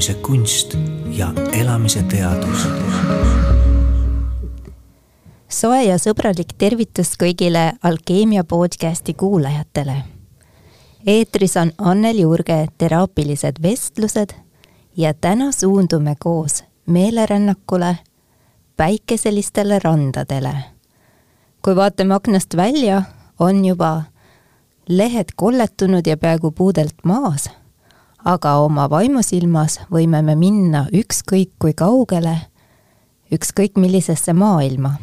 elamise kunst ja elamise teadus. soe ja sõbralik tervitus kõigile Alkeemia podcasti kuulajatele. eetris on Annel Jurge teraapilised vestlused ja täna suundume koos meelerännakule päikeselistele randadele. kui vaatame aknast välja, on juba lehed kolletunud ja peaaegu puudelt maas, aga oma vaimusilmas võime me minna ükskõik kui kaugele, ükskõik millisesse maailma.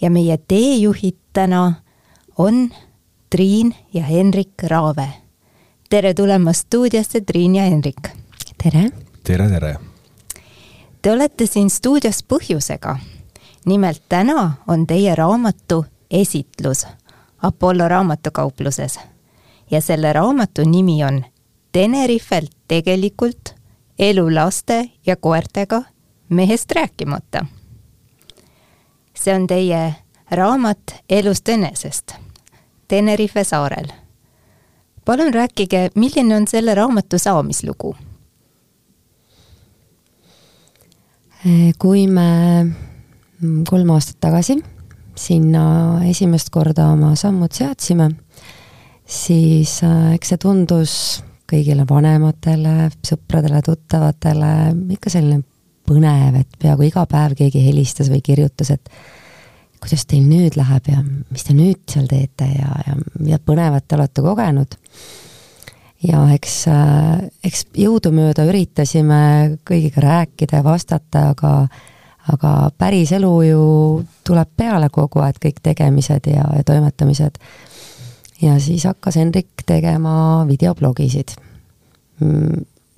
ja meie teejuhid täna on Triin ja Henrik Raave. tere tulemast stuudiosse, Triin ja Henrik! tere! tere, tere! Te olete siin stuudios põhjusega. nimelt täna on teie raamatu esitlus Apollo raamatukaupluses. ja selle raamatu nimi on Tenerifel tegelikult elu laste ja koertega mehest rääkimata. see on teie raamat elust enesest Tenerife saarel. palun rääkige, milline on selle raamatu saamislugu kui me kolm aastat tagasi sinna esimest korda oma sammud seadsime, siis äh, eks see tundus kõigile vanematele, sõpradele, tuttavatele ikka selline põnev, et peaaegu iga päev keegi helistas või kirjutas, et kuidas teil nüüd läheb ja mis te nüüd seal teete ja, ja mida põnevat te olete kogenud ja eks, eks jõudumööda üritasime kõigiga rääkida ja vastata, aga aga päris elu ju tuleb peale kogu aeg, kõik tegemised ja, ja toimetamised. Ja siis hakkas Henrik tegema videoblogisid.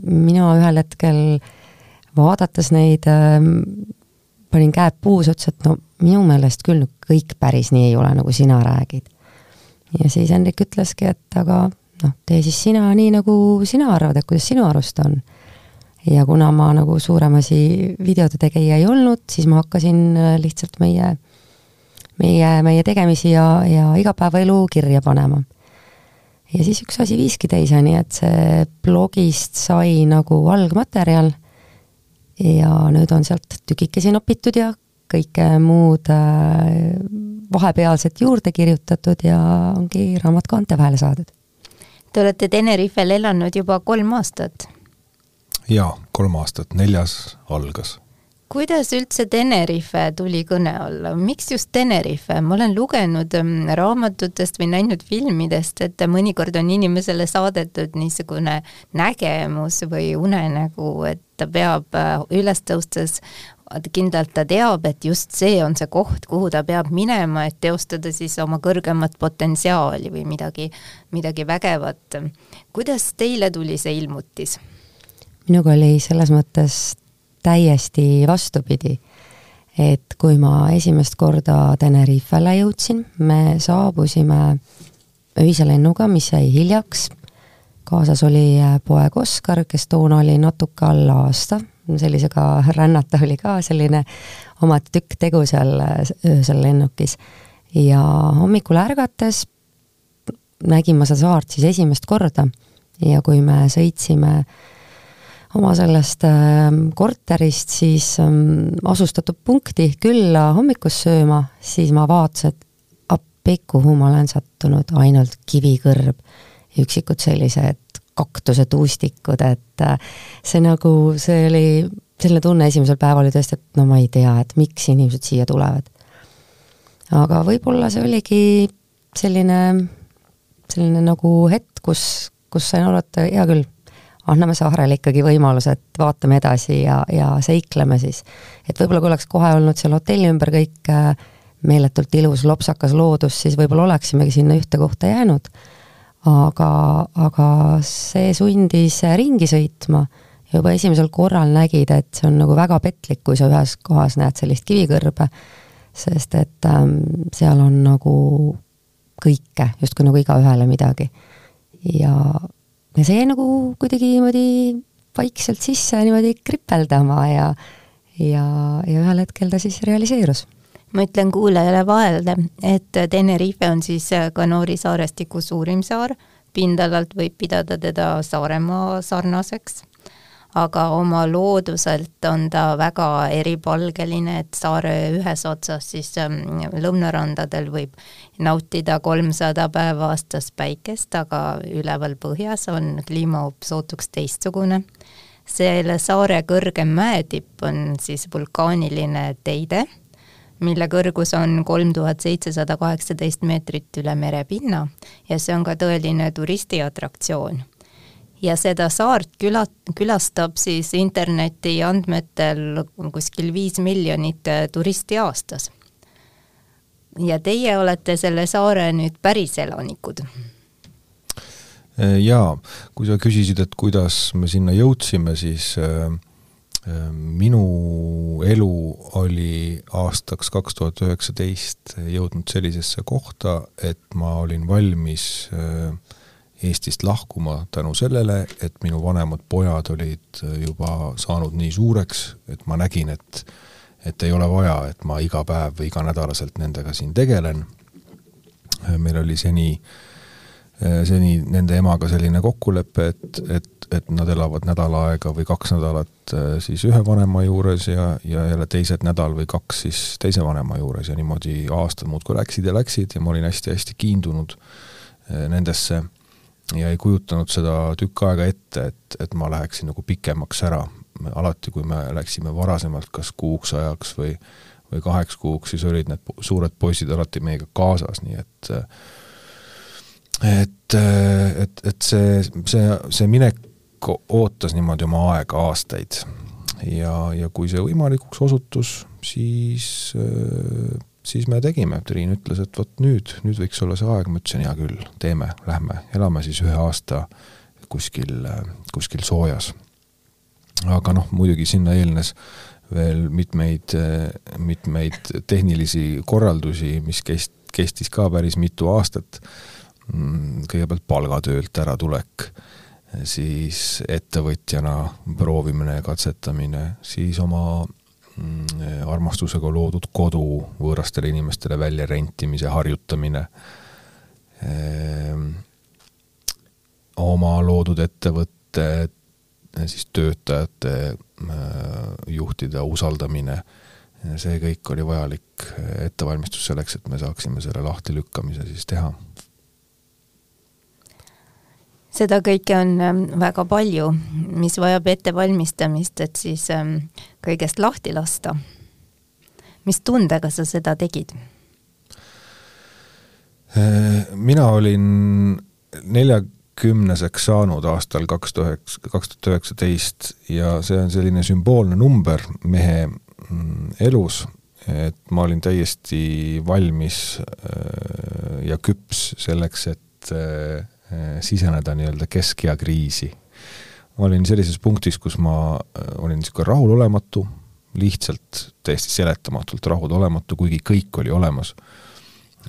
mina ühel hetkel vaadates neid ähm, panin käed puus, ütles, et no minu meelest küll kõik päris nii ei ole, nagu sina räägid. ja siis Henrik ütleski, et aga noh, tee siis sina nii, nagu sina arvad, et kuidas sinu arust on. ja kuna ma nagu suurem asi videode tegija ei olnud, siis ma hakkasin lihtsalt meie, meie, meie tegemisi ja, ja igapäevaelu kirja panema. ja siis üks asi viiski teiseni, et see blogist sai nagu algmaterjal ja nüüd on sealt tükikesi nopitud ja kõike muud äh, vahepealset juurde kirjutatud ja ongi raamat kaante vahele saadud Te olete Tenerifel elanud juba kolm aastat. jaa, kolm aastat, neljas algas. Kuidas üldse Tenerife tuli kõne alla, miks just Tenerife, ma olen lugenud mm, raamatutest või näinud filmidest, et mõnikord on inimesele saadetud niisugune nägemus või unenägu, et ta peab äh, üles tõustes kindlalt ta teab, et just see on see koht, kuhu ta peab minema, et teostada siis oma kõrgemat potentsiaali või midagi, midagi vägevat. kuidas teile tuli see ilmutis? minuga oli selles mõttes täiesti vastupidi. et kui ma esimest korda Tenerifele jõudsin, me saabusime öise lennuga, mis jäi hiljaks. kaasas oli poeg Oskar, kes toona oli natuke alla aasta sellisega rännata oli ka selline omad tükk tegu seal öösel lennukis. ja hommikul ärgates nägin ma seda saart siis esimest korda ja kui me sõitsime oma sellest ähm, korterist siis ähm, asustatud punkti külla hommikust sööma, siis ma vaatasin, et appi, kuhu ma olen sattunud, ainult kivikõrb, üksikud sellised kaktusetuustikud, et äh, see nagu, see oli, selline tunne esimesel päeval oli tõesti, et no ma ei tea, et miks inimesed siia tulevad. aga võib-olla see oligi selline, selline nagu hetk, kus, kus sain aru, et hea küll, anname Saarele ikkagi võimaluse, et vaatame edasi ja, ja seikleme siis. et võib-olla kui oleks kohe olnud seal hotelli ümber kõik äh, meeletult ilus lopsakas loodus, siis võib-olla oleksimegi sinna ühte kohta jäänud aga, aga see sundis ringi sõitma ja juba esimesel korral nägid, et see on nagu väga petlik, kui sa ühes kohas näed sellist kivikõrbe, sest et ähm, seal on nagu kõike, justkui nagu igaühele midagi. ja, ja see jäi nagu kuidagi niimoodi vaikselt sisse niimoodi kripeldama ja, ja, ja ühel hetkel ta siis realiseerus. Ma ütlen kuulajale vahele, et Tenerife on siis Kanoori saarestiku suurim saar, pindalalt võib pidada teda Saaremaa sarnaseks, aga oma looduselt on ta väga eripalgeline, et saare ühes otsas siis ähm, lõunarandadel võib nautida kolmsada päeva aastas päikest, aga üleval põhjas on kliima hoopis sootuks teistsugune. selle saare kõrgem mäetipp on siis vulkaaniline Teide, mille kõrgus on kolm tuhat seitsesada kaheksateist meetrit üle merepinna ja see on ka tõeline turistiatraktsioon ja seda saart küla, külastab siis interneti andmetel kuskil viis miljonit turisti aastas. Ja teie olete selle saare nüüd päris elanikud? Äh, jaa, kui sa küsisid, et kuidas me sinna jõudsime, siis äh, äh, minu elu oli aastaks kaks tuhat üheksateist jõudnud sellisesse kohta, et ma olin valmis Eestist lahkuma tänu sellele, et minu vanemad pojad olid juba saanud nii suureks, et ma nägin, et et ei ole vaja, et ma iga päev või iganädalaselt nendega siin tegelen. meil oli seni, seni nende emaga selline kokkulepe, et, et, et nad elavad nädal aega või kaks nädalat siis ühe vanema juures ja, ja jälle teised nädal või kaks siis teise vanema juures ja niimoodi aastad muudkui läksid ja läksid ja ma olin hästi-hästi kiindunud nendesse ja ei kujutanud seda tükk aega ette, et, et ma läheksin nagu pikemaks ära. Alati, kui me läksime varasemalt kas kuuks ajaks või, või kaheks kuuks, siis olid need suured poisid alati meiega kaasas, nii et et, et, et see, see, see minek ootas niimoodi oma aega aastaid. ja, ja kui see võimalikuks osutus, siis siis me tegime, Triin ütles, et vot nüüd, nüüd võiks olla see aeg, ma ütlesin, hea küll, teeme, lähme, elame siis ühe aasta kuskil, kuskil soojas. Aga noh, muidugi sinna eelnes veel mitmeid, mitmeid tehnilisi korraldusi, mis kest-, kestis ka päris mitu aastat, mm, kõigepealt palgatöölt äratulek, siis ettevõtjana proovimine katsetamine, siis oma Mm, armastusega loodud kodu võõrastele inimestele väljarentimise harjutamine, ehm, oma loodud ettevõtte siis töötajate äh, juhtide usaldamine, see kõik oli vajalik ettevalmistus selleks, et me saaksime selle lahtilükkamise siis teha seda kõike on ähm, väga palju, mis vajab ettevalmistamist, et siis ähm, kõigest lahti lasta. mis tundega sa seda tegid? Mina olin neljakümneseks saanud aastal kaks tuhat, kaks tuhat üheksateist ja see on selline sümboolne number mehe mm, elus, et ma olin täiesti valmis äh, ja küps selleks, et äh, siseneda nii-öelda keskea kriisi. ma olin sellises punktis, kus ma eh, olin niisugune rahulolematu, lihtsalt täiesti seletamatult rahulolematu, kuigi kõik oli olemas.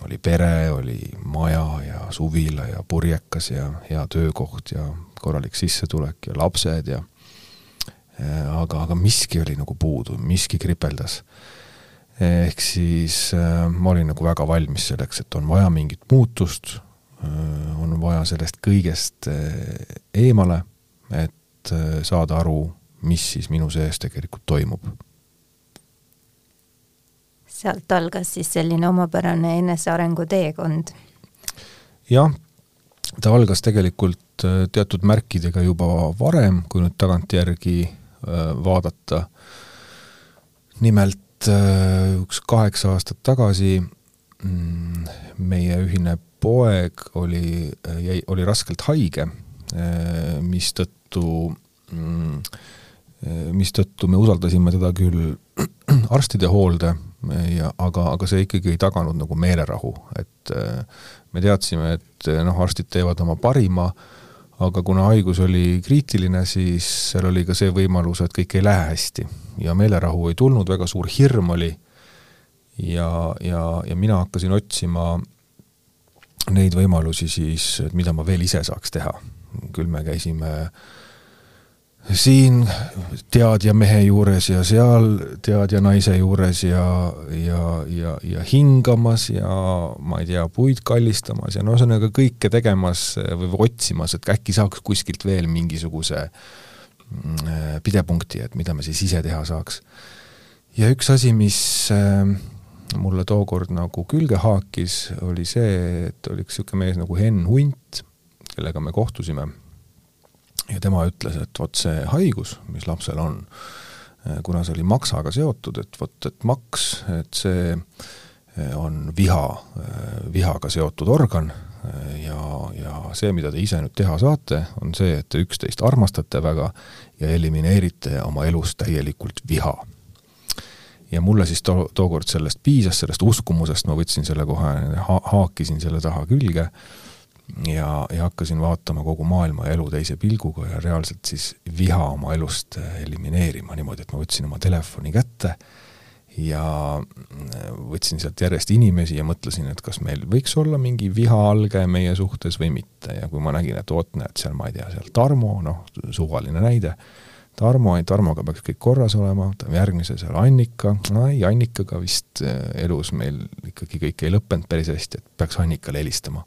Oli pere, oli maja ja suvila ja purjekas ja hea töökoht ja korralik sissetulek ja lapsed ja eh, aga, aga miski oli nagu puudu, miski kripeldas. ehk siis äh, ma olin nagu väga valmis selleks, et on vaja mingit muutust, Äh, on vaja sellest kõigest eemale, et saada aru, mis siis minu sees tegelikult toimub. Sealt algas siis selline omapärane enesearengu teekond? jah, ta algas tegelikult teatud märkidega juba varem, kui nüüd tagantjärgi vaadata. nimelt üks kaheksa aastat tagasi mm, meie ühine poeg oli, jäi, oli raskelt haige, mistõttu, mm, mistõttu me usaldasime teda küll arstide hoolde ja aga, aga see ikkagi ei taganud nagu meelerahu, et me teadsime, et noh, arstid teevad oma parima, aga kuna haigus oli kriitiline, siis seal oli ka see võimalus, et kõik ei lähe hästi. ja meelerahu ei tulnud, väga suur hirm oli ja, ja, ja mina hakkasin otsima neid võimalusi siis, et mida ma veel ise saaks teha. küll me käisime siin teadja mehe juures ja seal teadja naise juures ja, ja, ja, ja hingamas ja ma ei tea, puid kallistamas ja no ühesõnaga kõike tegemas või otsimas, et äkki saaks kuskilt veel mingisuguse mm, pidepunkti, et mida me siis ise teha saaks. ja üks asi, mis mulle tookord nagu külge haakis, oli see, et oli üks niisugune mees nagu Henn Hunt, kellega me kohtusime ja tema ütles, et vot see haigus, mis lapsel on, kuna see oli maksaga seotud, et vot, et maks, et see on viha, vihaga seotud organ ja, ja see, mida te ise nüüd teha saate, on see, et te üksteist armastate väga ja elimineerite oma elus täielikult viha. ja mulle siis to-, tookord sellest piisas, sellest uskumusest, ma võtsin selle kohe ha-, haakisin selle taha külge ja, ja hakkasin vaatama kogu maailma ja elu teise pilguga ja reaalselt siis viha oma elust elimineerima niimoodi, et ma võtsin oma telefoni kätte ja võtsin sealt järjest inimesi ja mõtlesin, et kas meil võiks olla mingi vihaalge meie suhtes või mitte. Ja kui ma nägin, et vot näed, seal ma ei tea, seal Tarmo, noh, suvaline näide, Tarmo, ei Tarmoga peaks kõik korras olema, järgmise seal Annika, no ei, Annikaga vist eh, elus meil ikkagi kõik ei lõppenud päris hästi, et peaks Annikale helistama.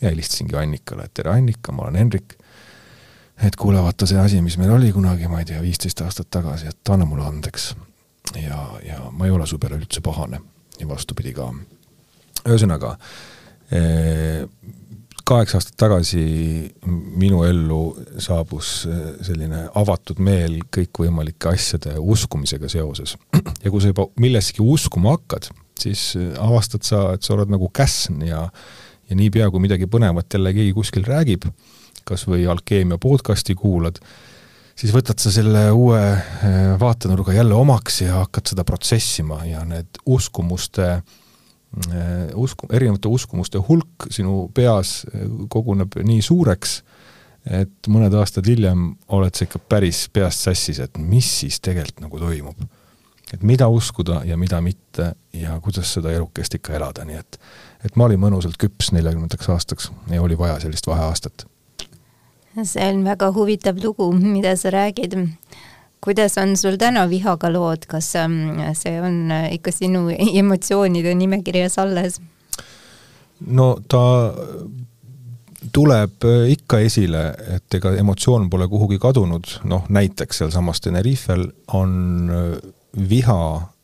Ja helistasingi Annikale, et tere Annika, ma olen Henrik, et kuule, vaata see asi, mis meil oli kunagi, ma ei tea, viisteist aastat tagasi, et anna mulle andeks ja, ja ma ei ole su peale üldse pahane ja vastupidi ka. ühesõnaga, eh, kaheksa aastat tagasi minu ellu saabus eh, selline avatud meel kõikvõimalike asjade uskumisega seoses. ja kui sa juba millessegi uskuma hakkad, siis avastad sa, et sa oled nagu käsn ja ja niipea, kui midagi põnevat jälle keegi kuskil räägib, kas või Alkeemia podcasti kuulad, siis võtad sa selle uue eh, vaatenurga jälle omaks ja hakkad seda protsessima ja need uskumuste eh, usku, erinevate uskumuste hulk sinu peas eh, koguneb nii suureks, et mõned aastad hiljem oled sa ikka päris peast sassis, et mis siis tegelikult nagu toimub. et mida uskuda ja mida mitte ja kuidas seda elukest ikka elada, nii et et ma olin mõnusalt küps neljakümnendaks aastaks ja oli vaja sellist vaheaastat see on väga huvitav lugu, mida sa räägid. kuidas on sul täna vihaga lood, kas ähm, see on äh, ikka sinu emotsioonide nimekirjas alles? no ta tuleb äh, ikka esile, et ega emotsioon pole kuhugi kadunud, noh näiteks sealsamas Tenerifel on äh, viha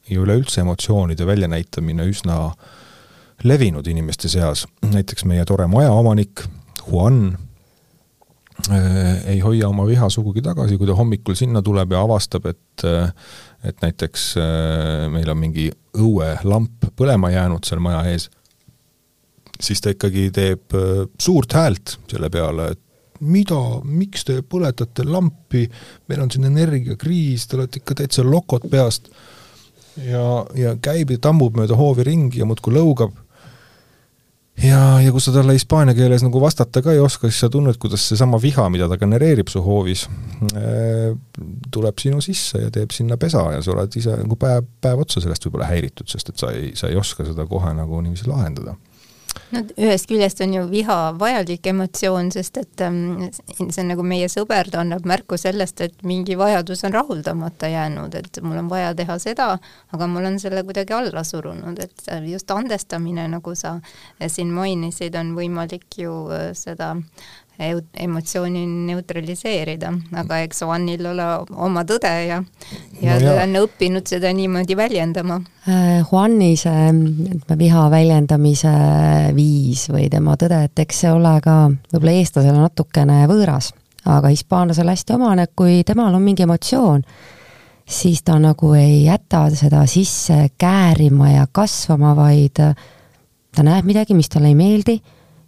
ja üleüldse emotsioonide väljanäitamine üsna levinud inimeste seas, näiteks meie tore majaomanik Juan Äh, ei hoia oma viha sugugi tagasi, kui ta hommikul sinna tuleb ja avastab, et äh, et näiteks äh, meil on mingi õuelamp põlema jäänud seal maja ees, siis ta ikkagi teeb suurt häält selle peale, et mida, miks te põletate lampi, meil on siin energiakriis, te olete ikka täitsa lokod peast. ja, ja käib ja tammub mööda hoovi ringi ja muudkui lõugab ja, ja kui sa talle hispaania keeles nagu vastata ka ei oska, siis sa tunned, kuidas seesama viha, mida ta genereerib su hoovis, äh, tuleb sinu sisse ja teeb sinna pesa ja sa oled ise nagu päev, päev otsa sellest võib-olla häiritud, sest et sa ei, sa ei oska seda kohe nagu niiviisi lahendada no ühest küljest on ju viha vajalik emotsioon, sest et ähm, see on nagu meie sõber, ta annab märku sellest, et mingi vajadus on rahuldamata jäänud, et mul on vaja teha seda, aga ma olen selle kuidagi alla surunud, et just andestamine, nagu sa siin mainisid, on võimalik ju äh, seda emotsiooni neutraliseerida, aga eks Juanil ole oma tõde ja, ja no ta on õppinud seda niimoodi väljendama. Äh, Juani see ütleme, viha väljendamise viis või tema tõde, et eks see ole ka võib-olla eestlasele natukene võõras, aga hispaanlasele hästi omane, kui temal on mingi emotsioon, siis ta nagu ei jäta seda sisse käärima ja kasvama, vaid ta näeb midagi, mis talle ei meeldi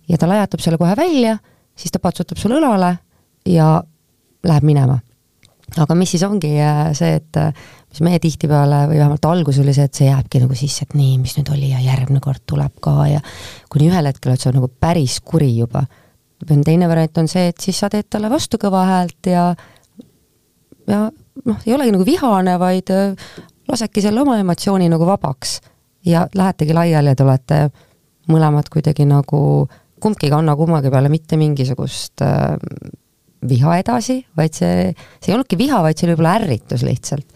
ja ta lajatab selle kohe välja siis ta patsutab sulle õlale ja läheb minema. aga mis siis ongi äh, see, et äh, mis meie tihtipeale või vähemalt algus oli see, et see jääbki nagu sisse, et nii, mis nüüd oli ja järgmine kord tuleb ka ja kuni ühel hetkel, et see on nagu päris kuri juba. teine variant on see, et siis sa teed talle vastu kõva häält ja ja noh, ei olegi nagu vihane, vaid äh, lasedki selle oma emotsiooni nagu vabaks ja lähetegi laiali ja te olete mõlemad kuidagi nagu äh, kumbki ei kanna kummagi peale mitte mingisugust äh, viha edasi, vaid see, see ei olnudki viha, vaid see oli võib-olla ärritus lihtsalt.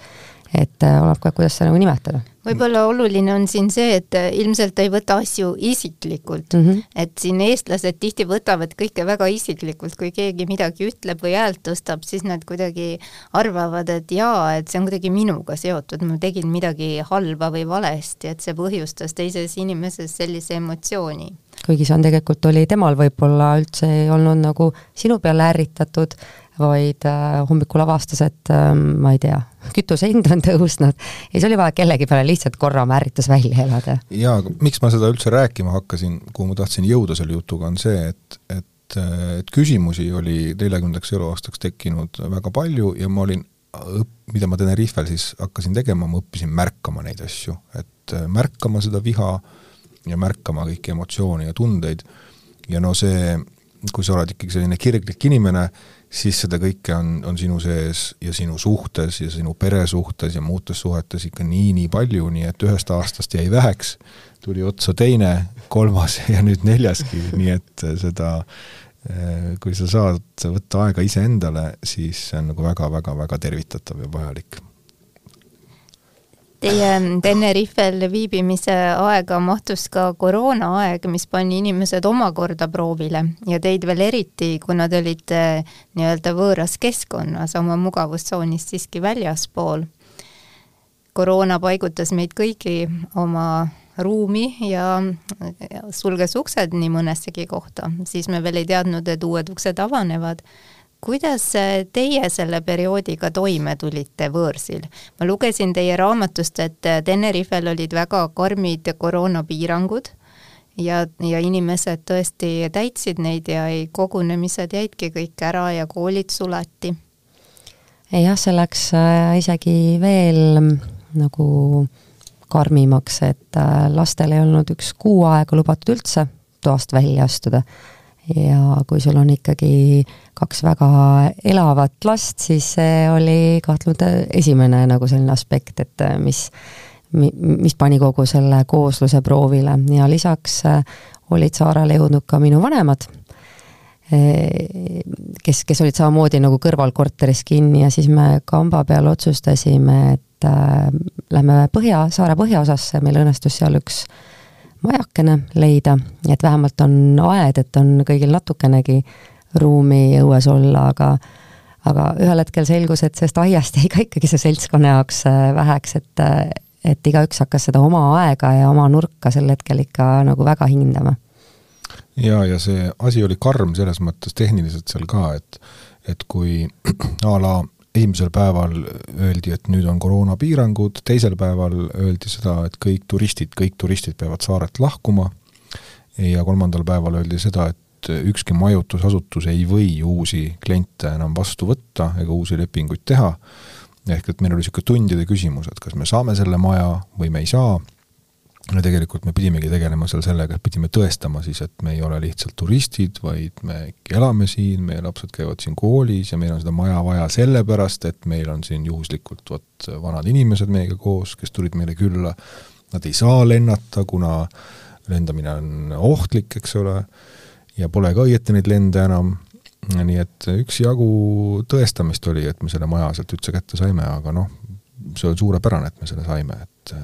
Et äh, oleneb ka, kuidas seda nagu nimetada. võib-olla oluline on siin see, et äh, ilmselt ei võta asju isiklikult mm, -hmm. et siin eestlased tihti võtavad kõike väga isiklikult, kui keegi midagi ütleb või häält tõstab, siis nad kuidagi arvavad, et jaa, et see on kuidagi minuga seotud, ma tegin midagi halba või valesti, et see põhjustas teises inimeses sellise emotsiooni kuigi see on tegelikult, oli temal võib-olla üldse ei olnud nagu sinu peale ärritatud, vaid äh, hommikul avastas, et äh, ma ei tea, kütuse hind on tõusnud. Ja siis oli vaja kellegi peale lihtsalt korra oma ärritus välja elada. jaa, aga miks ma seda üldse rääkima hakkasin, kuhu ma tahtsin jõuda selle jutuga, on see, et, et, et küsimusi oli neljakümnendaks eluaastaks tekkinud väga palju ja ma olin õpp-, mida ma Tenerifel siis hakkasin tegema, ma õppisin märkama neid asju, et äh, märkama seda viha ja märkama kõiki emotsioone ja tundeid. Ja no see, kui sa oled ikkagi selline kirglik inimene, siis seda kõike on, on sinu sees ja sinu suhtes ja sinu pere suhtes ja muudes suhetes ikka nii-nii palju, nii et ühest aastast jäi väheks, tuli otsa teine, kolmas ja nüüd neljaski, nii et seda eh, kui sa saad võtta aega iseendale, siis see on nagu väga-väga-väga tervitatav ja vajalik Teie Tenerifel viibimise aega mahtus ka koroonaaeg, mis pani inimesed omakorda proovile ja teid veel eriti, kuna te olite nii-öelda võõras keskkonnas, oma mugavustsoonist siiski väljaspool. koroona paigutas meid kõigi oma ruumi ja sulges uksed nii mõnessegi kohta, siis me veel ei teadnud, et uued uksed avanevad kuidas teie selle perioodiga toime tulite võõrsil? ma lugesin teie raamatust, et Tenerifel olid väga karmid koroonapiirangud ja, ja inimesed tõesti täitsid neid ja ei, kogunemised jäidki kõik ära ja koolid suleti. jah, see läks äh, isegi veel mm, nagu karmimaks, et äh, lastel ei olnud üks kuu aega lubatud üldse toast välja astuda ja kui sul on ikkagi kaks väga elavat last, siis see oli kahtlemata esimene nagu selline aspekt, et äh, mis, mis pani kogu selle koosluse proovile. Ja lisaks äh, olid saarele jõudnud ka minu vanemad, äh, kes, kes olid samamoodi nagu kõrvalkorteris kinni ja siis me kamba peal otsustasime, et äh, lähme põhja, saare põhjaosasse, meil õnnestus seal üks majakene leida, et vähemalt on aed, et on kõigil natukenegi ruumi õues olla, aga aga ühel hetkel selgus, et sellest aiast jäi ka ikkagi see seltskonna jaoks äh, väheks, et et igaüks hakkas seda oma aega ja oma nurka sel hetkel ikka nagu väga hindama. jaa, ja see asi oli karm selles mõttes tehniliselt seal ka, et et kui a la esimesel päeval öeldi, et nüüd on koroonapiirangud, teisel päeval öeldi seda, et kõik turistid, kõik turistid peavad saarelt lahkuma ja kolmandal päeval öeldi seda, et ükski majutusasutus ei või uusi kliente enam vastu võtta ega uusi lepinguid teha, ehk et meil oli niisugune tundide küsimus, et kas me saame selle maja või me ei saa. Ja tegelikult me pidimegi tegelema seal sellega, et pidime tõestama siis, et me ei ole lihtsalt turistid, vaid me ikka elame siin, meie lapsed käivad siin koolis ja meil on seda maja vaja sellepärast, et meil on siin juhuslikult vot vanad inimesed meiega koos, kes tulid meile külla, nad ei saa lennata, kuna lendamine on ohtlik, eks ole, ja pole ka õieti neid lende enam, nii et üksjagu tõestamist oli, et me selle maja sealt üldse kätte saime, aga noh, see on suurepärane, et me selle saime, et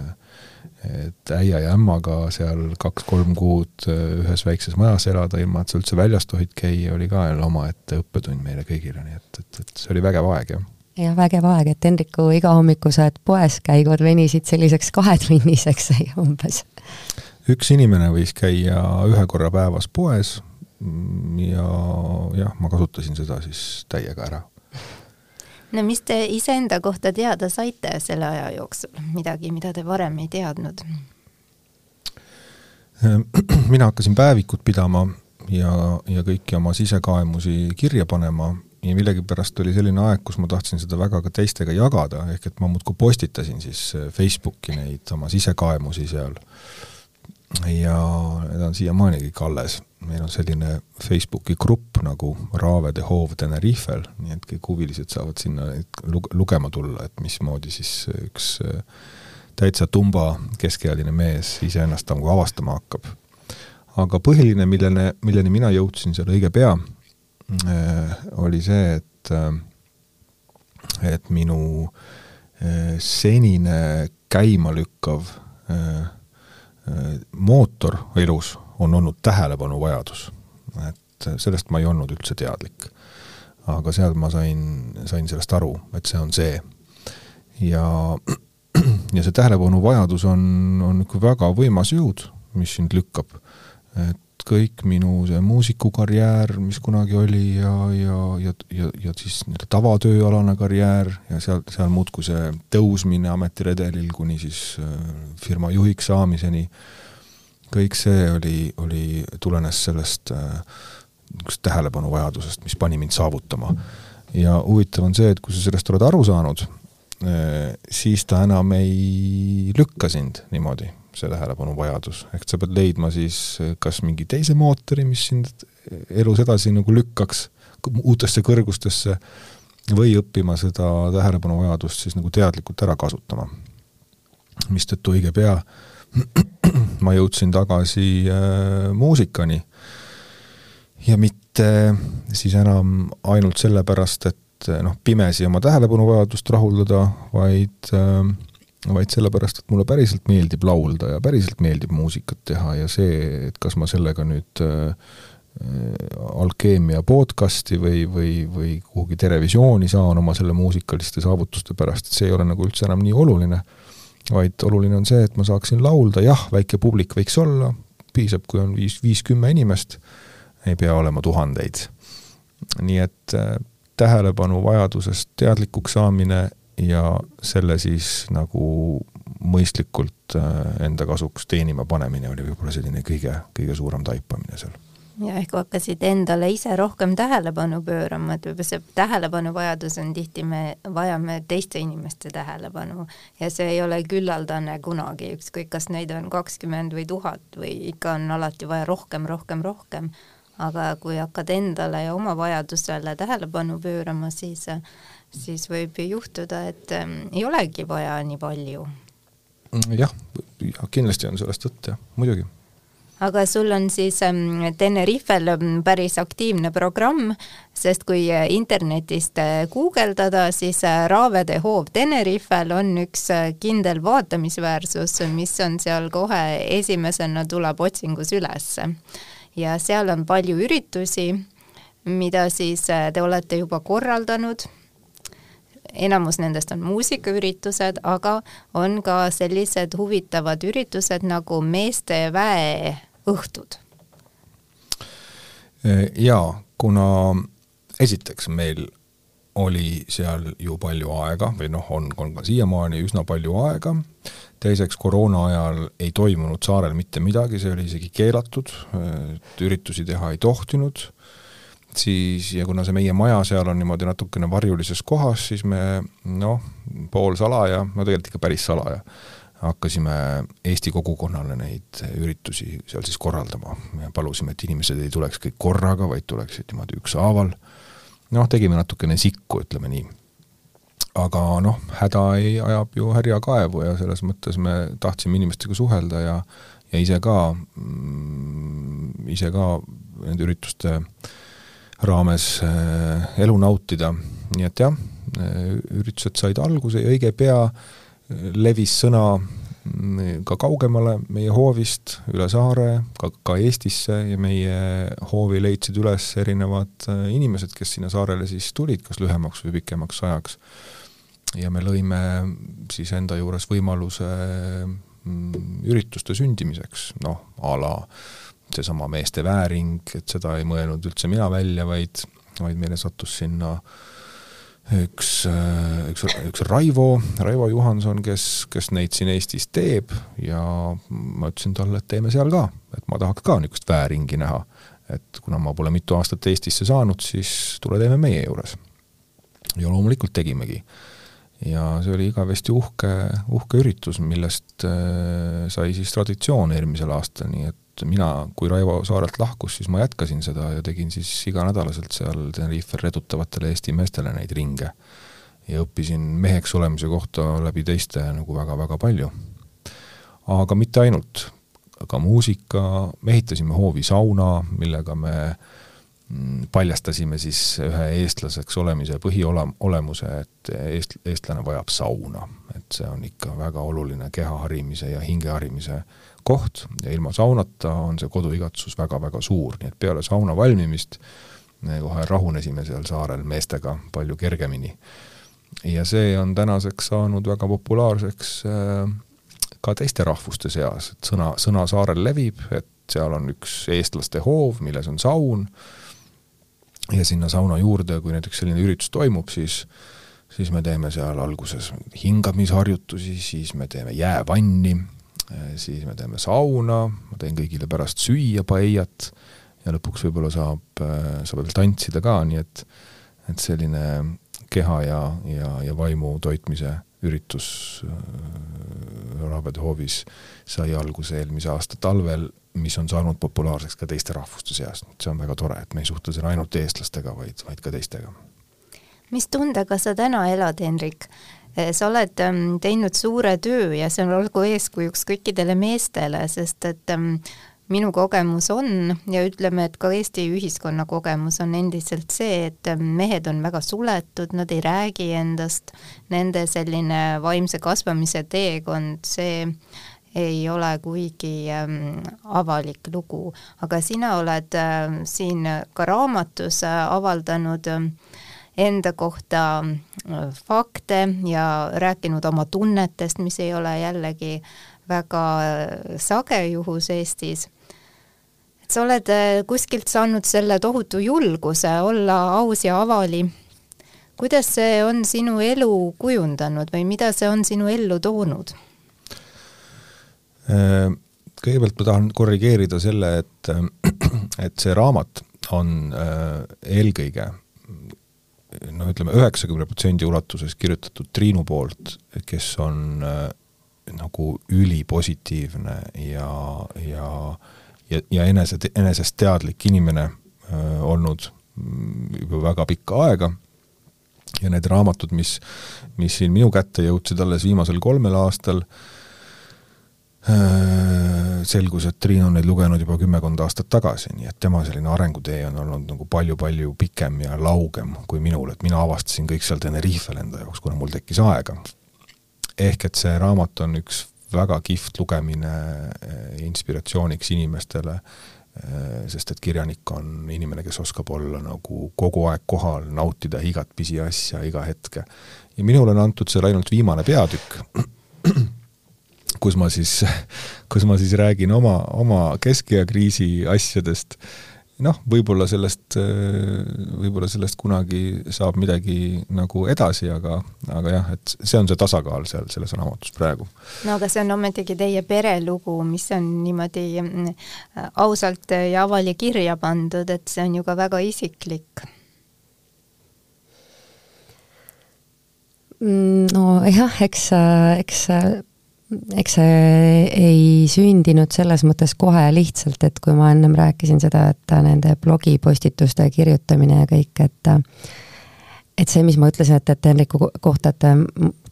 et äia ja ämmaga seal kaks-kolm kuud äh, ühes väikses majas elada, ilma et sa üldse väljas tohid käia, oli ka jälle omaette õppetund meile kõigile, nii et, et, et see oli vägev aeg, jah. jah, vägev aeg, et Hendriku igahommikused poes käigud venisid selliseks kahetunniseks umbes. üks inimene võis käia ühe korra päevas poes ja jah, ma kasutasin seda siis täiega ära no mis te iseenda kohta teada saite selle aja jooksul, midagi, mida te varem ei teadnud? mina hakkasin päevikut pidama ja, ja kõiki oma sisekaemusi kirja panema ja millegipärast oli selline aeg, kus ma tahtsin seda väga ka teistega jagada, ehk et ma muudkui postitasin siis Facebooki neid oma sisekaemusi seal ja need on siiamaani kõik alles. Meil on selline Facebooki grupp nagu Raavede hoov Tenerifel, nii et kõik huvilised saavad sinna lug-, lugema tulla, et mismoodi siis üks äh, täitsa tumba keskealine mees iseennast nagu avastama hakkab. aga põhiline, millene, milleni mina jõudsin seal õige pea, äh, oli see, et äh, et minu senine käimalükkav mootor elus on olnud tähelepanuvajadus. et sellest ma ei olnud üldse teadlik. aga seal ma sain, sain sellest aru, et see on see. ja, ja see tähelepanuvajadus on, on niisugune väga võimas jõud, mis sind lükkab. et kõik minu see muusikukarjäär, mis kunagi oli ja, ja, ja, ja, ja siis nii-öelda tavatööalane karjäär ja seal, seal muudkui see tõusmine ametiredelil kuni siis äh, firma juhiks saamiseni, kõik see oli, oli, tulenes sellest niisugusest äh, tähelepanuvajadusest, mis pani mind saavutama. ja huvitav on see, et kui sa sellest oled aru saanud, äh, siis ta enam ei lükka sind niimoodi see tähelepanuvajadus, ehk sa pead leidma siis kas mingi teise mootori, mis sind elus edasi nagu lükkaks uutesse kõrgustesse, või õppima seda tähelepanuvajadust siis nagu teadlikult ära kasutama. mistõttu õige pea ma jõudsin tagasi äh, muusikani. Ja mitte siis enam ainult sellepärast, et noh, pimesi oma tähelepanuvajadust rahuldada, vaid äh, vaid sellepärast, et mulle päriselt meeldib laulda ja päriselt meeldib muusikat teha ja see, et kas ma sellega nüüd äh, alkeemia podcasti või, või, või kuhugi televisiooni saan oma selle muusikaliste saavutuste pärast, et see ei ole nagu üldse enam nii oluline, vaid oluline on see, et ma saaksin laulda, jah, väike publik võiks olla, piisab, kui on viis, viis-kümme inimest, ei pea olema tuhandeid. nii et äh, tähelepanu vajadusest teadlikuks saamine ja selle siis nagu mõistlikult äh, enda kasuks teenima panemine oli võib-olla selline kõige, kõige suurem taipamine seal. Ja ehk hakkasid endale ise rohkem tähelepanu pöörama, et võib-olla see tähelepanuvajadus on tihti, me vajame teiste inimeste tähelepanu ja see ei ole küllaldane kunagi, ükskõik, kas neid on kakskümmend või tuhat või ikka on alati vaja rohkem, rohkem, rohkem. aga kui hakkad endale ja oma vajadusele tähelepanu pöörama, siis siis võib ju juhtuda, et ähm, ei olegi vaja nii palju. Mm, jah, ja kindlasti on sellest tõtt jah, muidugi aga sul on siis ähm, Tenerifel ähm, päris aktiivne programm, sest kui äh, internetist äh, guugeldada, siis äh, Raavede hoov Tenerifel on üks kindel vaatamisväärsus, mis on seal kohe esimesena tuleb otsingus üles. ja seal on palju üritusi, mida siis te olete juba korraldanud enamus nendest on muusikaüritused, aga on ka sellised huvitavad üritused nagu meeste väeõhtud. jaa, kuna esiteks meil oli seal ju palju aega või noh, on, on ka siiamaani üsna palju aega, teiseks koroona ajal ei toimunud saarel mitte midagi, see oli isegi keelatud, üritusi teha ei tohtinud siis, ja kuna see meie maja seal on niimoodi natukene varjulises kohas, siis me noh, poolsalaja, no tegelikult ikka päris salaja, hakkasime Eesti kogukonnale neid üritusi seal siis korraldama ja palusime, et inimesed ei tuleks kõik korraga, vaid tuleksid niimoodi ükshaaval. noh, tegime natukene sikku, ütleme nii. aga noh, häda ei, ajab ju härja kaevu ja selles mõttes me tahtsime inimestega suhelda ja ja ise ka mm,, ise ka nende ürituste äh, raames äh, elu nautida, nii et jah, äh, üritused said alguse ja õige pea äh, levis sõna mm, ka kaugemale meie hoovist, üle saare, ka, ka Eestisse ja meie hoovi leidsid üles erinevad inimesed, kes sinna saarele siis tulid, kas lühemaks või pikemaks ajaks. ja me lõime siis enda juures võimaluse mm, ürituste sündimiseks, noh, a la äh, seesama meeste vääring, et seda ei mõelnud üldse mina välja, vaid, vaid meile sattus sinna üks, üks, üks Raivo, Raivo Johanson, kes, kes neid siin Eestis teeb ja ma ütlesin talle, et teeme seal ka, et ma tahaks ka niisugust vääringi näha. et kuna ma pole mitu aastat Eestisse saanud, siis tule teeme meie juures. ja loomulikult tegimegi. ja see oli igavesti uhke, uhke üritus, millest äh, sai siis traditsioon eelmisel aastal, nii et et mina, kui Raivo Saarelt lahkus, siis ma jätkasin seda ja tegin siis iganädalaselt seal Tenerifel redutavatele Eesti meestele neid ringe. ja õppisin meheks olemise kohta läbi teiste nagu väga-väga palju. aga mitte ainult, ka muusika, me ehitasime hoovi sauna, millega me mm, paljastasime siis ühe eestlaseks olemise põhiolemuse, et eest-, eestlane vajab sauna. et see on ikka väga oluline keha harimise ja hinge harimise koht ja ilma saunata on see koduigatsus väga-väga suur, nii et peale sauna valmimist me kohe rahunesime seal saarel meestega palju kergemini. ja see on tänaseks saanud väga populaarseks äh, ka teiste rahvuste seas, et sõna, sõna saarel levib, et seal on üks eestlaste hoov, milles on saun, ja sinna sauna juurde, kui näiteks selline üritus toimub, siis siis me teeme seal alguses hingamisharjutusi, siis me teeme jäävanni, siis me teeme sauna, ma teen kõigile pärast süüa paellat ja lõpuks võib-olla saab, saab veel tantsida ka, nii et et selline keha ja, ja, ja vaimu toitmise üritus Raabede hoovis sai alguse eelmise aasta talvel, mis on saanud populaarseks ka teiste rahvuste seas. see on väga tore, et me ei suhtle siin ainult eestlastega, vaid, vaid ka teistega. mis tundega sa täna elad, Hendrik? Eh, sa oled ähm, teinud suure töö ja see on olgu eeskujuks kõikidele meestele, sest et ähm, minu kogemus on ja ütleme, et ka Eesti ühiskonna kogemus on endiselt see, et ähm, mehed on väga suletud, nad ei räägi endast, nende selline vaimse kasvamise teekond, see ei ole kuigi ähm, avalik lugu, aga sina oled äh, siin ka raamatus äh, avaldanud äh, enda kohta äh, fakte ja rääkinud oma tunnetest, mis ei ole jällegi väga äh, sage juhus Eestis et sa oled äh, kuskilt saanud selle tohutu julguse olla aus ja avali. kuidas see on sinu elu kujundanud või mida see on sinu ellu toonud? Kõigepealt ma tahan korrigeerida selle, et, et see raamat on eelkõige noh, ütleme üheksakümne protsendi ulatuses kirjutatud Triinu poolt, kes on nagu ülipositiivne ja, ja äh, ja, ja enese, enesest teadlik inimene äh, olnud mm, juba väga pikka aega. Ja need raamatud, mis, mis siin minu kätte jõudsid alles viimasel kolmel aastal äh,, selgus, et Triin on neid lugenud juba kümmekond aastat tagasi, nii et tema selline arengutee on olnud nagu palju-palju pikem ja laugem kui minul, et mina avastasin kõik seal Tenerifel enda jaoks, kuna mul tekkis aega. ehk et see raamat on üks väga kihvt lugemine eh, inspiratsiooniks inimestele, eh, sest et kirjanik on inimene, kes oskab olla nagu kogu aeg kohal, nautida igat pisiasja, iga hetke. ja minule on antud seal ainult viimane peatükk, kus ma siis, kus ma siis räägin oma, oma keskea kriisi asjadest noh, võib-olla sellest, võib-olla sellest kunagi saab midagi nagu edasi, aga, aga jah, et see on see tasakaal seal selles raamatus praegu. no aga see on ometigi teie perelugu, mis on niimoodi mm, ausalt ja avali kirja pandud, et see on ju ka väga isiklik. Mm, nojah, eks, eks eks see ei sündinud selles mõttes kohe lihtsalt, et kui ma ennem rääkisin seda, et nende blogipostituste kirjutamine ja kõik, et et see, mis ma ütlesin, et, et Henriku kohta, et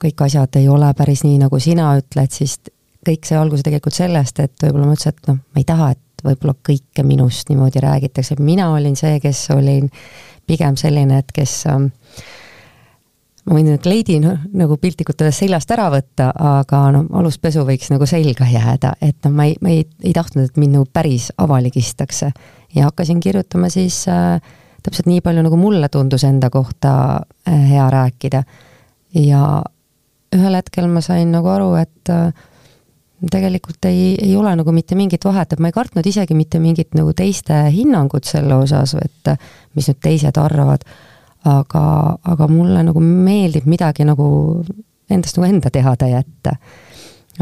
kõik asjad ei ole päris nii, nagu sina ütled, siis kõik sai alguse tegelikult sellest, et võib-olla ma ütlesin, et noh, ma ei taha, et võib-olla kõike minust niimoodi räägitakse, mina olin see, kes olin pigem selline, et kes äh, ma võin nüüd kleidi noh, nagu piltlikult öeldes seljast ära võtta, aga noh, aluspesu võiks nagu selga jääda, et noh, ma ei, ma ei, ei tahtnud, et mind nagu päris avaligistakse. ja hakkasin kirjutama siis äh, täpselt nii palju, nagu mulle tundus enda kohta äh, hea rääkida. ja ühel hetkel ma sain nagu aru, et äh, tegelikult ei, ei ole nagu mitte mingit vahet, et ma ei kartnud isegi mitte mingit nagu teiste hinnangut selle osas, et mis nüüd teised arvavad aga, aga mulle nagu meeldib midagi nagu endast nagu enda teada jätta.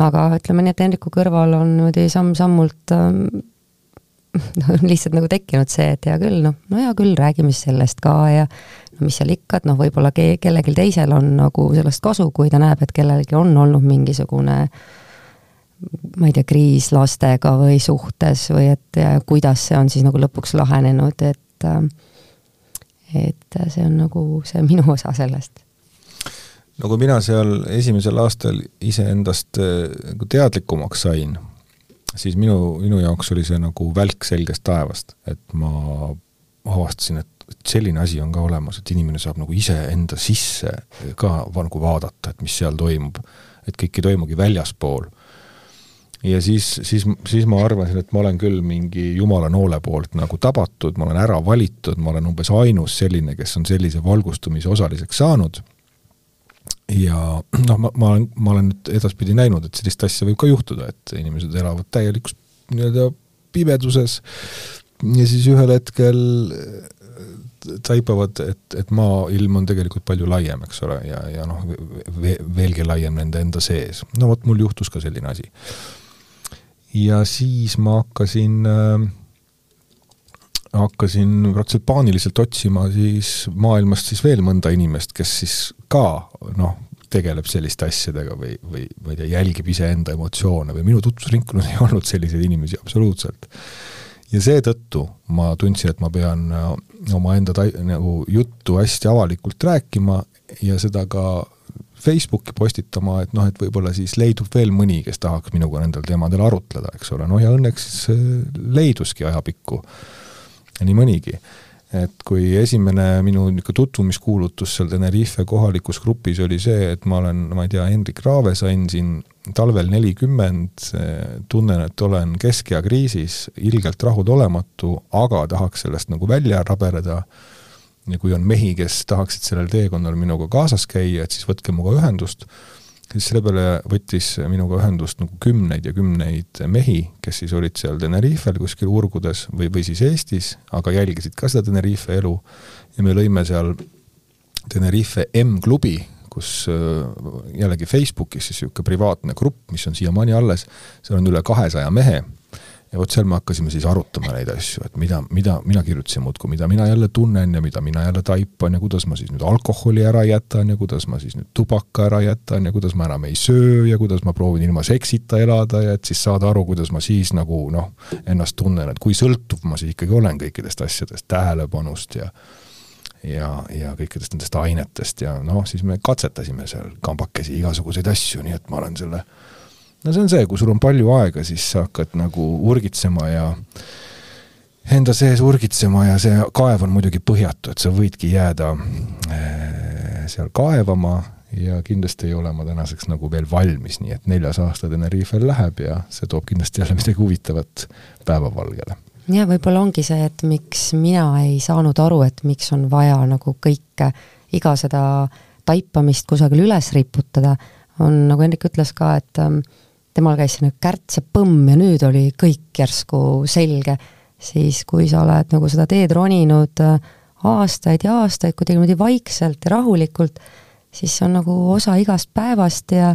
aga ütleme nii, et Hendriku kõrval on niimoodi samm-sammult noh, lihtsalt nagu tekkinud see, et hea küll, noh, no hea küll, räägime siis sellest ka ja no mis seal ikka, et noh, võib-olla ke-, kellelgi teisel on nagu sellest kasu, kui ta näeb, et kellelgi on olnud mingisugune ma ei tea, kriis lastega või suhtes või et ja kuidas see on siis nagu lõpuks lahenenud, et äh, et see on nagu see minu osa sellest. no kui mina seal esimesel aastal iseendast äh, nagu teadlikumaks sain, siis minu, minu jaoks oli see nagu välk selgest taevast, et ma avastasin, et et selline asi on ka olemas, et inimene saab nagu iseenda sisse ka nagu vaadata, et mis seal toimub. et kõik ei toimugi väljaspool. Ja siis, siis, siis ma arvasin, et ma olen küll mingi jumala noole poolt nagu tabatud, ma olen ära valitud, ma olen umbes ainus selline, kes on sellise valgustumise osaliseks saanud ja noh, ma, ma olen, ma olen nüüd edaspidi näinud, et sellist asja võib ka juhtuda, et inimesed elavad täielikus nii-öelda pimeduses ja siis ühel hetkel taipavad, et, et maailm on tegelikult palju laiem, eks ole, ja, ja noh, veelgi laiem nende enda sees. no vot, mul juhtus ka selline asi. Ja siis ma hakkasin äh, hakkasin praktiliselt paaniliselt otsima siis maailmast siis veel mõnda inimest, kes siis ka noh, tegeleb selliste asjadega või, või ma ei tea, jälgib iseenda emotsioone või minu tutvusringkonnas ei olnud selliseid inimesi absoluutselt. Ja seetõttu ma tundsin, et ma pean äh, omaenda ta-, nagu juttu hästi avalikult rääkima ja seda ka Facebooki postitama, et noh, et võib-olla siis leidub veel mõni, kes tahaks minuga nendel teemadel arutleda, eks ole, noh ja õnneks siis leiduski ajapikku nii mõnigi. Et kui esimene minu niisugune tutvumiskuulutus seal Tenerife kohalikus grupis oli see, et ma olen, ma ei tea, Hendrik Raave sain siin talvel nelikümmend, tunnen, et olen keskea kriisis, ilgelt rahulolematu, aga tahaks sellest nagu välja rabeleda, ja kui on mehi, kes tahaksid sellel teekonnal minuga kaasas käia, et siis võtke minuga ühendust siis selle peale võttis minuga ühendust nagu kümneid ja kümneid mehi, kes siis olid seal Tenerifel kuskil urgudes või, või siis Eestis, aga jälgisid ka seda Tenerife elu. Ja me lõime seal Tenerife M-klubi, kus äh, jällegi Facebookis siis niisugune privaatne grupp, mis on siiamaani alles, seal on üle kahesaja mehe ja vot seal me hakkasime siis arutama neid asju, et mida, mida, mina kirjutasin muudkui, mida mina jälle tunnen ja mida mina jälle taipan ja kuidas ma siis nüüd alkoholi ära jätan ja kuidas ma siis nüüd tubaka ära jätan ja kuidas ma enam ei söö ja kuidas ma proovin ilma seksita elada ja et siis saada aru, kuidas ma siis nagu noh, ennast tunnen, et kui sõltuv ma siis ikkagi olen kõikidest asjadest, tähelepanust ja ja, ja kõikidest nendest ainetest ja noh, siis me katsetasime seal kambakesi igasuguseid asju, nii et ma olen selle äh, no see on see, kui sul on palju aega, siis sa hakkad nagu urgitsema ja enda sees urgitsema ja see kaev on muidugi põhjatu, et sa võidki jääda äh, seal kaevama ja kindlasti ei ole ma tänaseks nagu veel valmis, nii et neljas aasta Tenerifel läheb ja see toob kindlasti jälle midagi huvitavat päevavalgele. ja võib-olla ongi see, et miks mina ei saanud aru, et miks on vaja nagu kõike, iga seda taipamist kusagil üles riputada, on nagu Hendrik ütles ka, et ähm, temal käis selline kärts ja nüüd oli kõik järsku selge, siis kui sa oled nagu seda teed roninud äh, aastaid ja aastaid kuidagi niimoodi vaikselt ja rahulikult, siis see on nagu osa igast päevast ja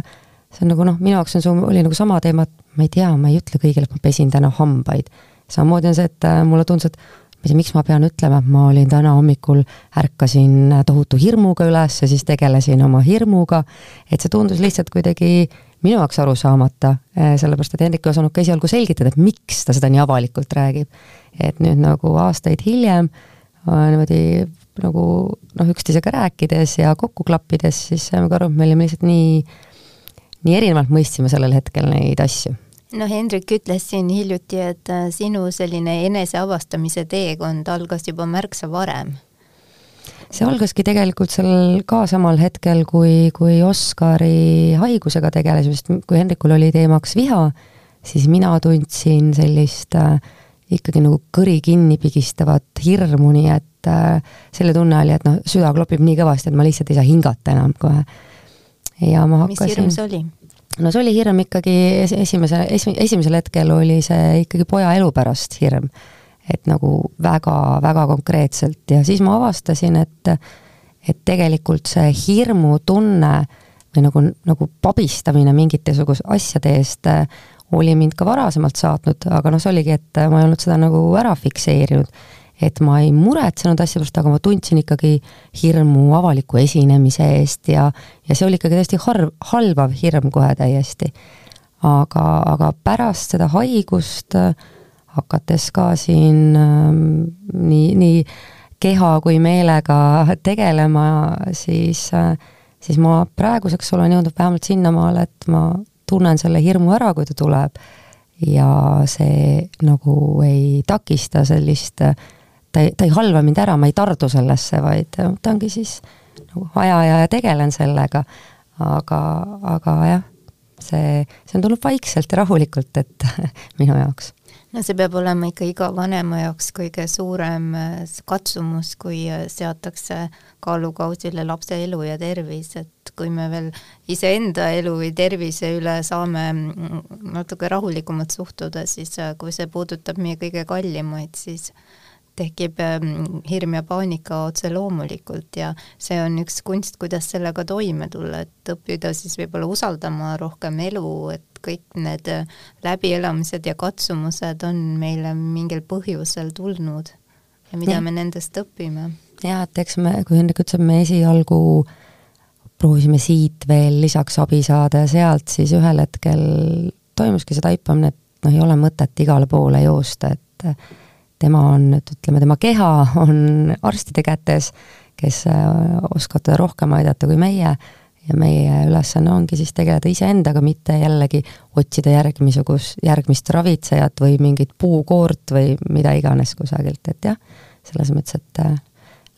see on nagu noh, minu jaoks on see, oli nagu sama teema, et ma ei tea, ma ei ütle kõigile, et ma pesin täna hambaid. samamoodi on see, et äh, mulle tundus, et ma ei tea, miks ma pean ütlema, et ma olin täna hommikul, ärkasin tohutu hirmuga üles ja siis tegelesin oma hirmuga, et see tundus lihtsalt kuidagi minu jaoks aru saamata, eh, sellepärast et Hendrik ei osanud ka esialgu selgitada, et miks ta seda nii avalikult räägib. et nüüd nagu aastaid hiljem äh, niimoodi nagu noh, üksteisega rääkides ja kokku klappides, siis saime ka aru, et me olime lihtsalt nii, nii erinevalt mõistsime sellel hetkel neid asju noh, Hendrik ütles siin hiljuti, et äh, sinu selline eneseavastamise teekond algas juba märksa varem see algaski tegelikult sellel ka samal hetkel, kui, kui Oskari haigusega tegelesime, sest kui Hendrikul oli teemaks viha, siis mina tundsin sellist äh, ikkagi nagu kõri kinni pigistavat hirmu, nii et äh, selle tunne oli, et noh, süda klopib nii kõvasti, et ma lihtsalt ei saa hingata enam kohe. ja ma hakkasin. mis hirm see oli? no see oli hirm ikkagi esimese, esimesel hetkel oli see ikkagi poja elu pärast hirm et nagu väga-väga konkreetselt ja siis ma avastasin, et et tegelikult see hirmutunne või nagu, nagu pabistamine mingite sugust asjade eest äh, oli mind ka varasemalt saatnud, aga noh, see oligi, et ma ei olnud seda nagu ära fikseerinud. et ma ei muretsenud asja pärast, aga ma tundsin ikkagi hirmu avaliku esinemise eest ja, ja see oli ikkagi täiesti harv, halvav hirm kohe täiesti. aga, aga pärast seda haigust äh, hakates ka siin ähm, nii, nii keha kui meelega tegelema, siis, äh, siis ma praeguseks olen jõudnud vähemalt sinnamaale, et ma tunnen selle hirmu ära, kui ta tuleb. ja see nagu ei takista sellist ta ei, ta ei halva mind ära, ma ei tardu sellesse, vaid võtangi siis nagu aja ja tegelen sellega. aga, aga jah, see, see on tulnud vaikselt ja rahulikult, et minu jaoks no see peab olema ikka iga vanema jaoks kõige suurem äh, katsumus, kui äh, seatakse kaalukausile lapse elu ja tervis, et kui me veel iseenda elu või tervise üle saame mm, natuke rahulikumalt suhtuda, siis äh, kui see puudutab meie kõige kallimaid, siis tekib ähm, hirm ja paanika otse loomulikult. Ja see on üks kunst, kuidas sellega toime tulla, et õppida siis võib-olla usaldama rohkem elu, et kõik need äh, läbielamised ja katsumused on meile mingil põhjusel tulnud ja mida ja. me nendest õpime. jaa, et eks me, kui Hendrik ütleb, me esialgu proovisime siit veel lisaks abi saada ja sealt siis ühel hetkel toimuski see taipamine, et noh, ei ole mõtet igale poole joosta, et tema on, et ütleme, tema keha on arstide kätes, kes äh, oskavad teda rohkem aidata kui meie ja meie ülesanne ongi siis tegeleda iseendaga, mitte jällegi otsida järgmisugust, järgmist ravitsejat või mingit puukoort või mida iganes kusagilt, et jah, selles mõttes, et äh,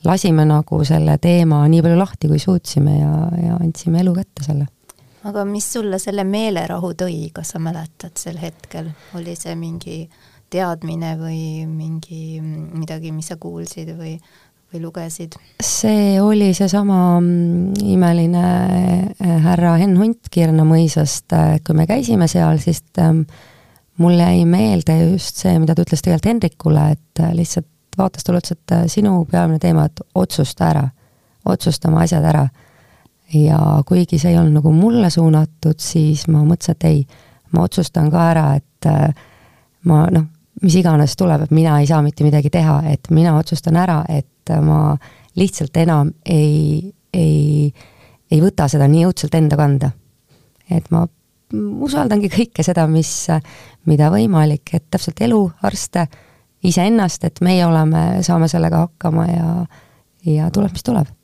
lasime nagu selle teema nii palju lahti, kui suutsime ja, ja andsime elu kätte selle. aga mis sulle selle meelerahu tõi, kas sa mäletad sel hetkel, oli see mingi teadmine või mingi midagi, mis sa kuulsid või, või lugesid? see oli seesama mm, imeline äh, härra Henn Hunt Kirna mõisast, äh, kui me käisime seal, siis ähm, mul jäi meelde just see, mida ta ütles tegelikult Hendrikule, et äh, lihtsalt vaatas talle, ütles, et sinu peamine teema, et otsusta ära, otsusta oma asjad ära. ja kuigi see ei olnud nagu mulle suunatud, siis ma mõtlesin, et ei, ma otsustan ka ära, et ma noh, mis iganes tuleb, et mina ei saa mitte midagi teha, et mina otsustan ära, et ma lihtsalt enam ei, ei, ei võta seda nii õudselt enda kanda. et ma usaldangi kõike seda, mis, mida võimalik, et täpselt elu, arste, iseennast, et meie oleme, saame sellega hakkama ja, ja tuleb, mis tuleb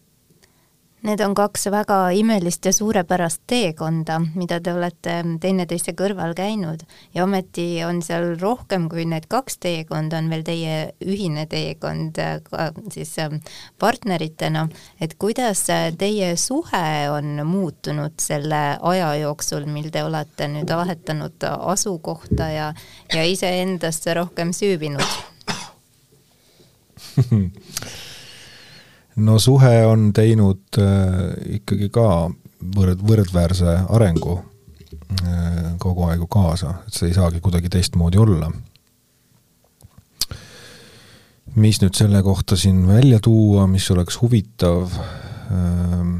Need on kaks väga imelist ja suurepärast teekonda, mida te olete teineteise kõrval käinud. Ja ometi on seal rohkem kui need kaks teekonda, on veel teie ühine teekond ka siis ähm, partneritena, et kuidas teie suhe on muutunud selle aja jooksul, mil te olete nüüd vahetanud asukohta ja, ja iseendasse rohkem süüvinud no suhe on teinud äh, ikkagi ka võrd-, võrdväärse arengu äh, kogu aeg ju kaasa, et see ei saagi kuidagi teistmoodi olla. mis nüüd selle kohta siin välja tuua, mis oleks huvitav ähm,,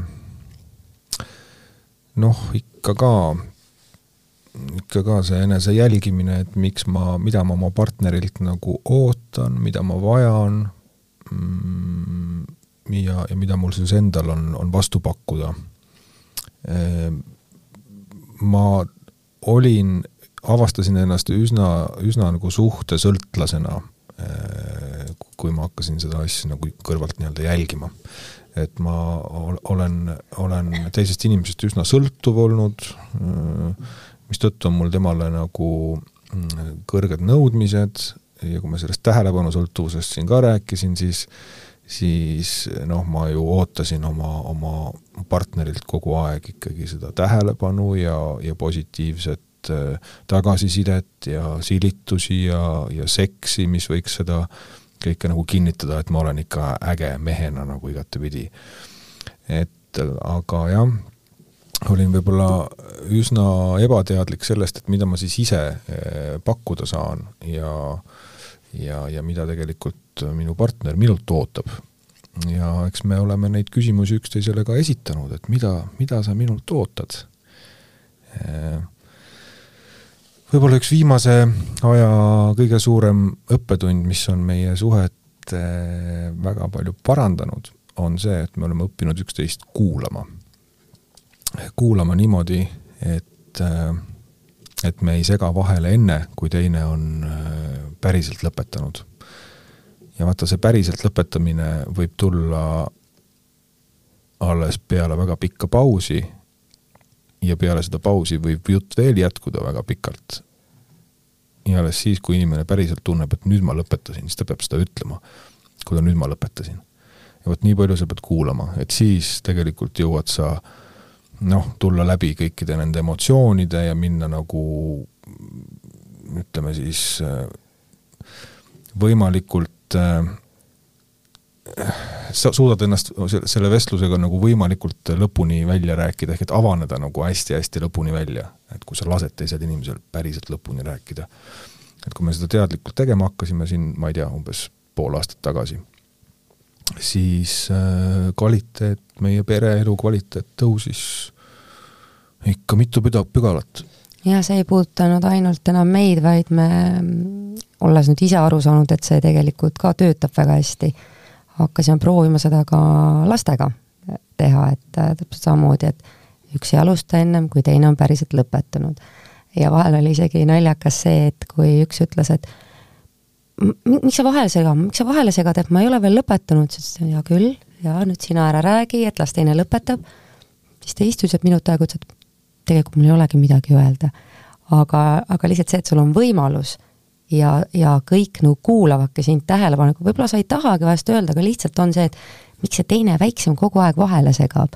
noh, ikka ka, ikka ka see enese jälgimine, et miks ma, mida ma oma partnerilt nagu ootan, mida ma vajan mm,, ja, ja mida mul siis endal on, on vastu pakkuda. Ehm, ma olin, avastasin ennast üsna, üsna nagu suhtesõltlasena, ehm, kui ma hakkasin seda asja nagu kõrvalt nii-öelda jälgima. et ma olen, olen teisest inimesest üsna sõltuv olnud, ehm, mistõttu on mul temale nagu mm, kõrged nõudmised ja kui ma sellest tähelepanusõltuvusest siin ka rääkisin, siis siis noh, ma ju ootasin oma, oma partnerilt kogu aeg ikkagi seda tähelepanu ja, ja positiivset äh, tagasisidet ja silitusi ja, ja seksi, mis võiks seda kõike nagu kinnitada, et ma olen ikka äge mehena nagu igatepidi. et aga jah, olin võib-olla üsna ebateadlik sellest, et mida ma siis ise äh, pakkuda saan ja ja, ja mida tegelikult minu partner minult ootab. ja eks me oleme neid küsimusi üksteisele ka esitanud, et mida, mida sa minult ootad. võib-olla üks viimase aja kõige suurem õppetund, mis on meie suhet eh, väga palju parandanud, on see, et me oleme õppinud üksteist kuulama. kuulama niimoodi, et äh, et me ei sega vahele enne, kui teine on äh, päriselt lõpetanud. ja vaata, see päriselt lõpetamine võib tulla alles peale väga pikka pausi ja peale seda pausi võib jutt veel jätkuda väga pikalt. ja alles siis, kui inimene päriselt tunneb, et nüüd ma lõpetasin, siis ta peab seda ütlema. kuule nüüd ma lõpetasin. ja vot nii palju sa pead kuulama, et siis tegelikult jõuad sa noh, tulla läbi kõikide nende emotsioonide ja minna nagu ütleme siis võimalikult äh, sa suudad ennast selle vestlusega nagu võimalikult lõpuni välja rääkida, ehk et avaneda nagu hästi-hästi lõpuni välja. et kui sa lased teisel inimesel päriselt lõpuni rääkida. et kui me seda teadlikult tegema hakkasime siin, ma ei tea, umbes pool aastat tagasi, siis äh, kvaliteet, meie pereelu kvaliteet tõusis ikka mitu püda-, pügalat. Ja see ei puudutanud ainult enam meid, vaid me, olles nüüd ise aru saanud, et see tegelikult ka töötab väga hästi hakkasime proovima seda ka lastega teha, et äh, täpselt samamoodi, et üks ei alusta ennem, kui teine on päriselt lõpetanud. ja vahel oli isegi naljakas see, et kui üks ütles, et miks sa vahele segad, miks sa vahele segad, et ma ei ole veel lõpetanud, siis ütlesin hea küll, ja nüüd sina ära räägi, et las teine lõpetab. siis ta istus ja minut aega ütles, et tegelikult mul ei olegi midagi öelda. aga, aga lihtsalt see, et sul on võimalus ja, ja kõik nagu kuulavadki sind tähelepanelikult, võib-olla sa ei tahagi vahest öelda, aga lihtsalt on see, et miks see teine väiksem kogu aeg vahele segab.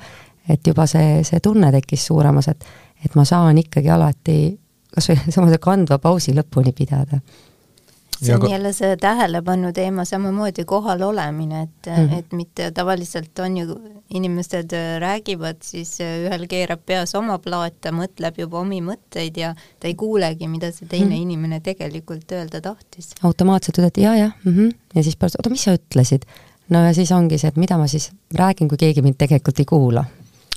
et juba see, see tunne tekkis suuremas, et, et ma saan ikkagi alati kas või samasuguse kandva pausi lõpuni pidada see on jälle see tähelepanu teema, samamoodi kohal olemine, et mm, -hmm. et mitte tavaliselt on ju, inimesed räägivad, siis ühel keerab peas oma plaate, mõtleb juba omi mõtteid ja ta ei kuulegi, mida see teine mm -hmm. inimene tegelikult öelda tahtis. automaatselt ütled ja-jah mm, -hmm. ja siis pärast, oota, mis sa ütlesid? no ja siis ongi see, et mida ma siis räägin, kui keegi mind tegelikult ei kuula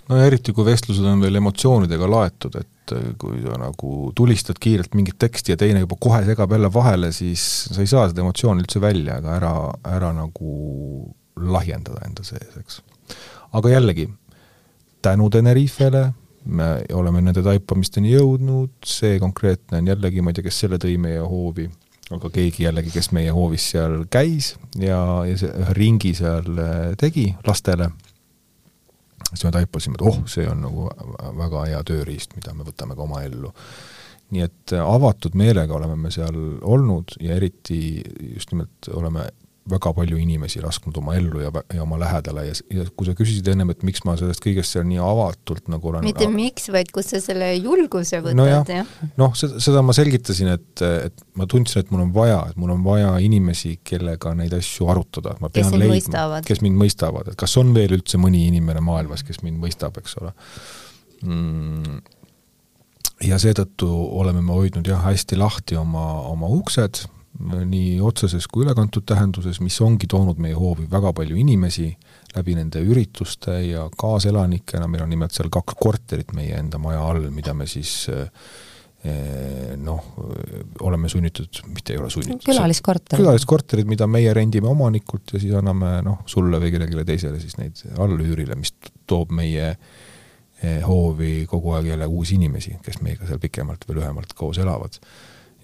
no ja eriti, kui vestlused on veel emotsioonidega laetud, et äh, kui sa nagu tulistad kiirelt mingit teksti ja teine juba kohe segab jälle vahele, siis sa ei saa seda emotsiooni üldse välja, aga ära, ära nagu lahjendada enda sees, eks. aga jällegi, tänu Tenerifele me oleme nende taipamisteni jõudnud, see konkreetne on jällegi, ma ei tea, kes selle tõi meie hoovi, aga keegi jällegi, kes meie hoovis seal käis ja, ja see ühe ringi seal äh, tegi lastele siis me taipasime, et oh, see on nagu väga hea tööriist, mida me võtame ka oma ellu. nii et avatud meelega oleme me seal olnud ja eriti just nimelt oleme väga palju inimesi lasknud oma ellu ja, ja oma lähedale ja, ja kui sa küsisid ennem, et miks ma sellest kõigest seal nii avatult nagu olen mitte miks, vaid kust sa selle julguse võtad no, jah. Ja.? noh, seda, seda ma selgitasin, et, et ma tundsin, et mul on vaja, et mul on vaja inimesi, kellega neid asju arutada, et ma pean leidma, kes mind mõistavad, et kas on veel üldse mõni inimene maailmas, kes mind mõistab, eks ole? Mm. Ja seetõttu oleme me hoidnud jah, hästi lahti oma, oma uksed, nii otseses kui ülekantud tähenduses, mis ongi toonud meie hoovi väga palju inimesi läbi nende ürituste ja kaaselanikena, meil on nimelt seal kaks korterit meie enda maja all, mida me siis eh, noh, oleme sunnitud, mitte ei ole sunnitud. külaliskorterid. külaliskorterid, mida meie rendime omanikult ja siis anname noh, sulle või kellelegi teisele siis neid allüürile, mis toob meie eh, hoovi kogu aeg jälle uusi inimesi, kes meiega seal pikemalt või lühemalt koos elavad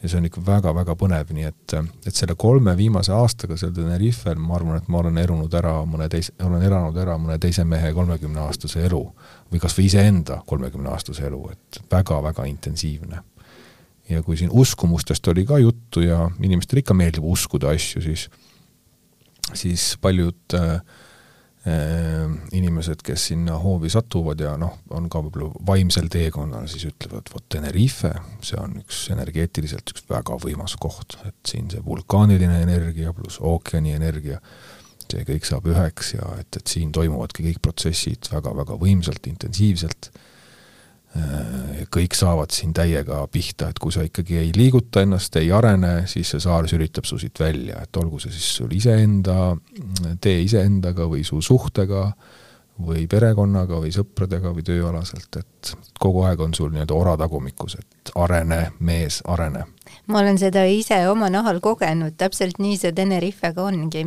ja see on ikka väga-väga põnev, nii et, et selle kolme viimase aastaga seal Tenerifel ma arvan, et ma olen erunud ära mõne teise, olen elanud ära mõne teise mehe kolmekümneaastase elu või kas või iseenda kolmekümneaastase elu, et väga-väga intensiivne. ja kui siin uskumustest oli ka juttu ja inimestele ikka meeldib uskuda asju, siis siis paljud äh, inimesed, kes sinna hoovi satuvad ja noh, on ka võib-olla vaimsel teekonnal, siis ütlevad, vot Tenerife, see on üks energeetiliselt üks väga võimas koht, et siin see vulkaaniline energia pluss ookeani energia, see kõik saab üheks ja et, et siin toimuvadki kõik protsessid väga-väga võimsalt, intensiivselt kõik saavad siin täiega pihta, et kui sa ikkagi ei liiguta ennast, ei arene, siis see saar sülitab su siit välja, et olgu see siis sul iseenda, tee iseendaga või su suhtega või perekonnaga või sõpradega või tööalaselt, et kogu aeg on sul nii-öelda ora tagumikus, et arene, mees, arene. ma olen seda ise oma nahal kogenud, täpselt nii see Tenerifega ongi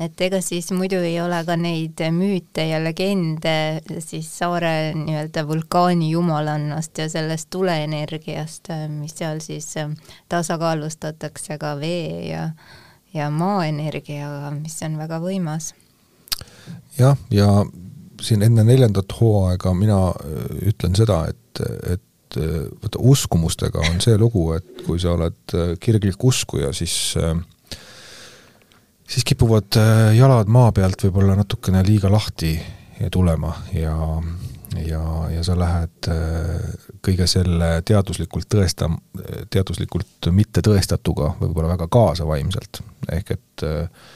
et ega siis muidu ei ole ka neid müüte ja legende siis saare nii-öelda vulkaani jumalannast ja sellest tuleenergiast, mis seal siis tasakaalustatakse ka vee ja, ja maaenergiaga, mis on väga võimas. jah, ja siin enne neljandat hooaega mina äh, ütlen seda, et, et äh, vaata uskumustega on see lugu, et kui sa oled äh, kirglik uskuja, siis äh, siis kipuvad äh, jalad maa pealt võib-olla natukene liiga lahti tulema ja, ja, ja sa lähed äh, kõige selle teaduslikult tõesta, teaduslikult mitte tõestatuga võib-olla väga kaasa vaimselt, ehk et äh,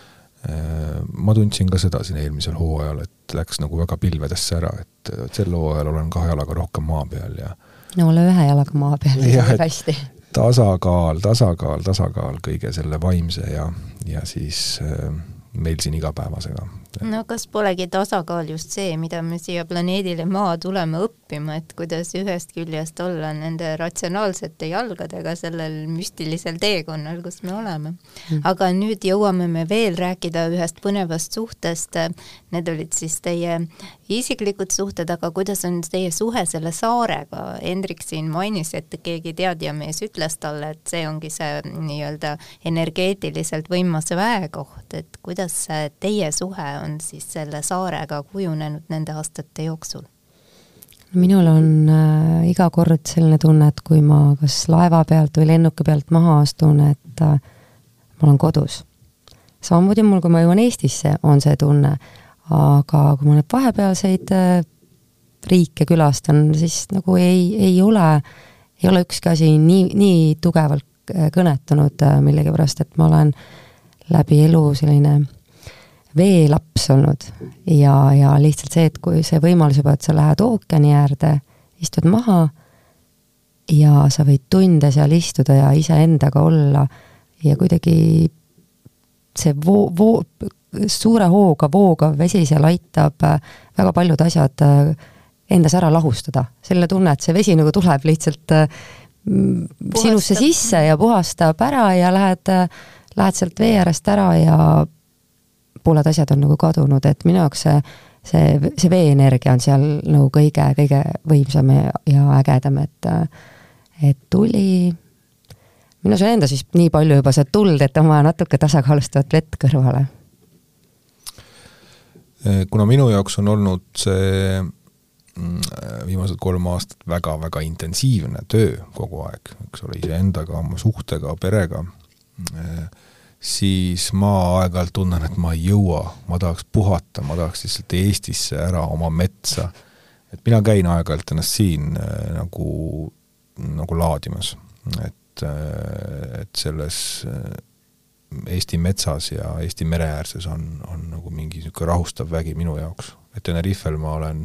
ma tundsin ka seda siin eelmisel hooajal, et läks nagu väga pilvedesse ära, et sel hooajal olen kahe jalaga rohkem maa peal ja no ole ühe jalaga maa peal, siis on hästi. tasakaal, tasakaal, tasakaal kõige selle vaimse ja, ja siis äh, meil siin igapäevasega no kas polegi tasakaal just see, mida me siia planeedile Maa tuleme õppima, et kuidas ühest küljest olla nende ratsionaalsete jalgadega sellel müstilisel teekonnal, kus me oleme. Mm. aga nüüd jõuame me veel rääkida ühest põnevast suhtest. Need olid siis teie isiklikud suhted, aga kuidas on teie suhe selle saarega? Hendrik siin mainis, et keegi teadjamees ütles talle, et see ongi see nii-öelda energeetiliselt võimas väekoht, et kuidas teie suhe on siis selle saarega kujunenud nende aastate jooksul? minul on äh, iga kord selline tunne, et kui ma kas laeva pealt või lennuki pealt maha astun, et äh, ma olen kodus. samamoodi mul, kui ma jõuan Eestisse, on see tunne, aga kui ma neid vahepealseid äh, riike külastan, siis nagu ei, ei ole, ei ole ükski asi nii, nii tugevalt äh, kõnetanud äh, millegipärast, et ma olen läbi elu selline veelaps olnud. Ja, ja lihtsalt see, et kui see võimalus juba, et sa lähed ookeani äärde, istud maha ja sa võid tunde seal istuda ja iseendaga olla ja kuidagi see voo, voo, suure hooga voogav vesi seal aitab väga paljud asjad äh, endas ära lahustada. selle tunne, et see vesi nagu tuleb lihtsalt äh, puhastab. sinusse sisse ja puhastab ära ja lähed, lähed sealt vee äärest ära ja pooled asjad on nagu kadunud, et minu jaoks see, see, see veeenergia on seal nagu kõige, kõige võimsam ja, ägedam, et et tuli, minus on endas vist nii palju juba seda tuld, et on vaja natuke tasakaalustavat vett kõrvale. Kuna minu jaoks on olnud see mm, viimased kolm aastat väga-väga intensiivne töö kogu aeg, eks ole, iseendaga, oma suhtega, perega, siis ma aeg-ajalt tunnen, et ma ei jõua, ma tahaks puhata, ma tahaks lihtsalt Eestisse ära oma metsa. et mina käin aeg-ajalt ennast siin äh, nagu, nagu laadimas, et, äh, et selles äh, Eesti metsas ja Eesti mereäärses on, on nagu mingi niisugune rahustav vägi minu jaoks. et Tenerifel ma olen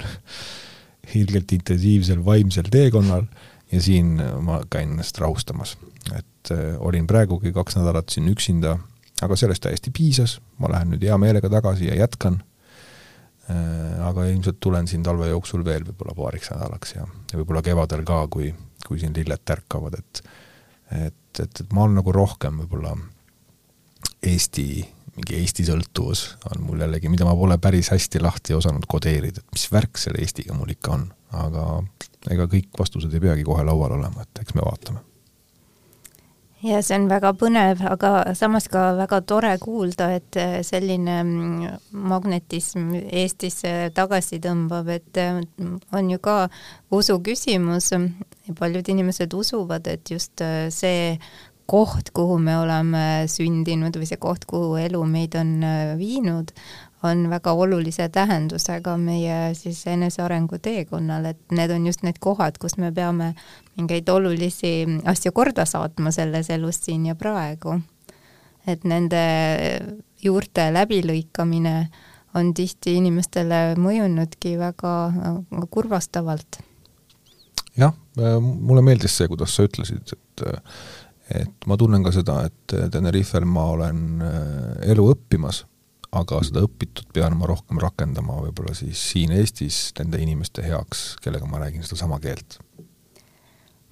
ilgelt intensiivsel vaimsel teekonnal ja siin ma käin ennast rahustamas. et äh, olin praegugi kaks nädalat siin üksinda, aga sellest täiesti piisas, ma lähen nüüd hea meelega tagasi ja jätkan äh,. aga ilmselt tulen siin talve jooksul veel võib-olla paariks nädalaks ja, ja võib-olla kevadel ka, kui, kui siin lilled tärkavad, et et, et, et ma olen nagu rohkem võib-olla Eesti, mingi Eesti sõltuvus on mul jällegi, mida ma pole päris hästi lahti osanud kodeerida, et mis värk selle Eestiga mul ikka on, aga ega kõik vastused ei peagi kohe laual olema, et eks me vaatame. ja see on väga põnev, aga samas ka väga tore kuulda, et selline magnetism Eestisse tagasi tõmbab, et on ju ka usu küsimus. paljud inimesed usuvad, et just see koht, kuhu me oleme sündinud või see koht, kuhu elu meid on viinud, on väga olulise tähendusega meie siis enesearengu teekonnal, et need on just need kohad, kus me peame mingeid olulisi asju korda saatma selles elus siin ja praegu. et nende juurte läbilõikamine on tihti inimestele mõjunudki väga kurvastavalt. jah, mulle meeldis see, kuidas sa ütlesid, et et ma tunnen ka seda, et Tenerifel ma olen elu õppimas aga seda õpitut pean ma rohkem rakendama võib-olla siis siin Eestis nende inimeste heaks, kellega ma räägin sedasama keelt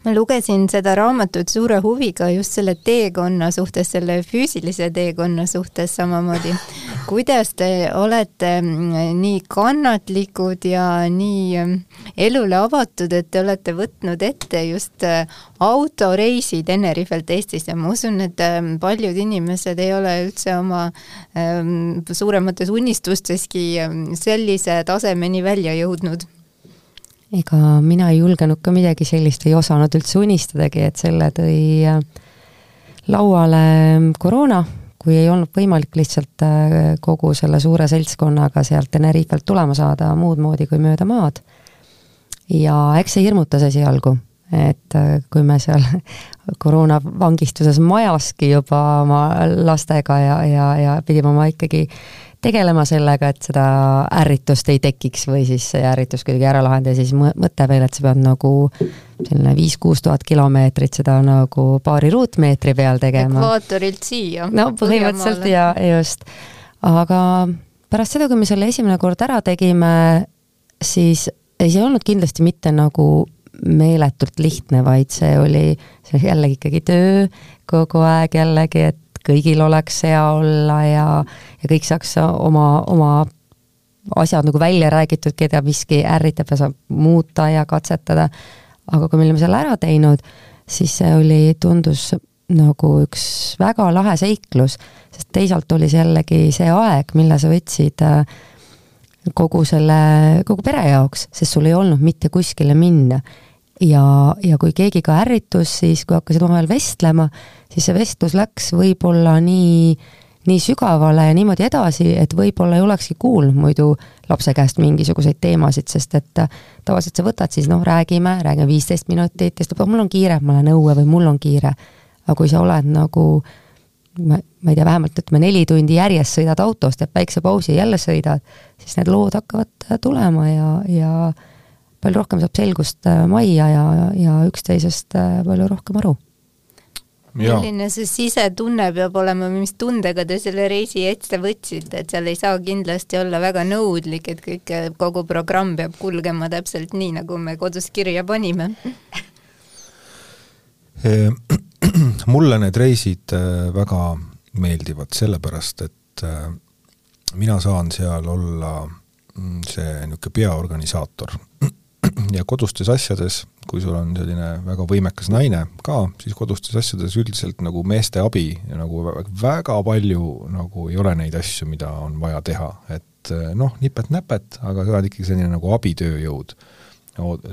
ma lugesin seda raamatut suure huviga just selle teekonna suhtes, selle füüsilise teekonna suhtes samamoodi. kuidas te olete mm, nii kannatlikud ja nii mm, elule avatud, et te olete võtnud ette just äh, autoreisi Tenerifelt Eestisse, ma usun, et mm, paljud inimesed ei ole üldse oma ähm, suuremates unistusteski sellise tasemeni välja jõudnud ega mina ei julgenud ka midagi sellist, ei osanud üldse unistadagi, et selle tõi äh, lauale koroona, kui ei olnud võimalik lihtsalt äh, kogu selle suure seltskonnaga sealt Tenerifelt tulema saada muud moodi kui mööda maad. ja eks see hirmutas esialgu, et äh, kui me seal koroonavangistuses majaski juba oma lastega ja, ja, ja pidime oma ikkagi tegelema sellega, et seda ärritust ei tekiks või siis see ärritus kuidagi ära lahendada ja siis mõte veel, et sa pead nagu selline viis-kuus tuhat kilomeetrit seda nagu paari ruutmeetri peal tegema. ekvaatorilt siia. no põhimõtteliselt ja just, aga pärast seda, kui me selle esimene kord ära tegime, siis ei, see ei olnud kindlasti mitte nagu meeletult lihtne, vaid see oli, see jällegi ikkagi töö kogu aeg jällegi, et kõigil oleks hea olla ja, ja kõik saaks oma, oma asjad nagu välja räägitud, keda miski ärritab ja saab muuta ja katsetada. aga kui me olime selle ära teinud, siis see oli, tundus nagu üks väga lahe seiklus, sest teisalt oli see jällegi see aeg, mille sa võtsid äh, kogu selle, kogu pere jaoks, sest sul ei olnud mitte kuskile minna ja, ja kui keegi ka ärritus, siis kui hakkasid omavahel vestlema, siis see vestlus läks võib-olla nii, nii sügavale ja niimoodi edasi, et võib-olla ei olekski kuulnud muidu lapse käest mingisuguseid teemasid, sest et tavaliselt sa võtad siis noh, räägime, räägime viisteist minutit ja siis ta ütleb, mul on kiire, ma lähen õue või mul on kiire. aga kui sa oled nagu ma, ma ei tea, vähemalt ütleme neli tundi järjest sõidad autost, teed väikse pausi jälle sõidad, siis need lood hakkavad tulema ja, ja palju rohkem saab selgust äh, majja ja, ja üksteisest äh, palju rohkem aru. milline see sisetunne peab olema, mis tundega te selle reisi ette võtsite, et seal ei saa kindlasti olla väga nõudlik, et kõik, kogu programm peab kulgema täpselt nii, nagu me kodus kirja panime? Mulle need reisid äh, väga meeldivad, sellepärast et mina saan seal olla mm, see niisugune peaorganisaator ja kodustes asjades, kui sul on selline väga võimekas naine ka, siis kodustes asjades üldiselt nagu meeste abi nagu väga palju nagu ei ole neid asju, mida on vaja teha, et eh, noh, nipet-näpet, aga sa oled ikkagi selline nagu abitööjõud.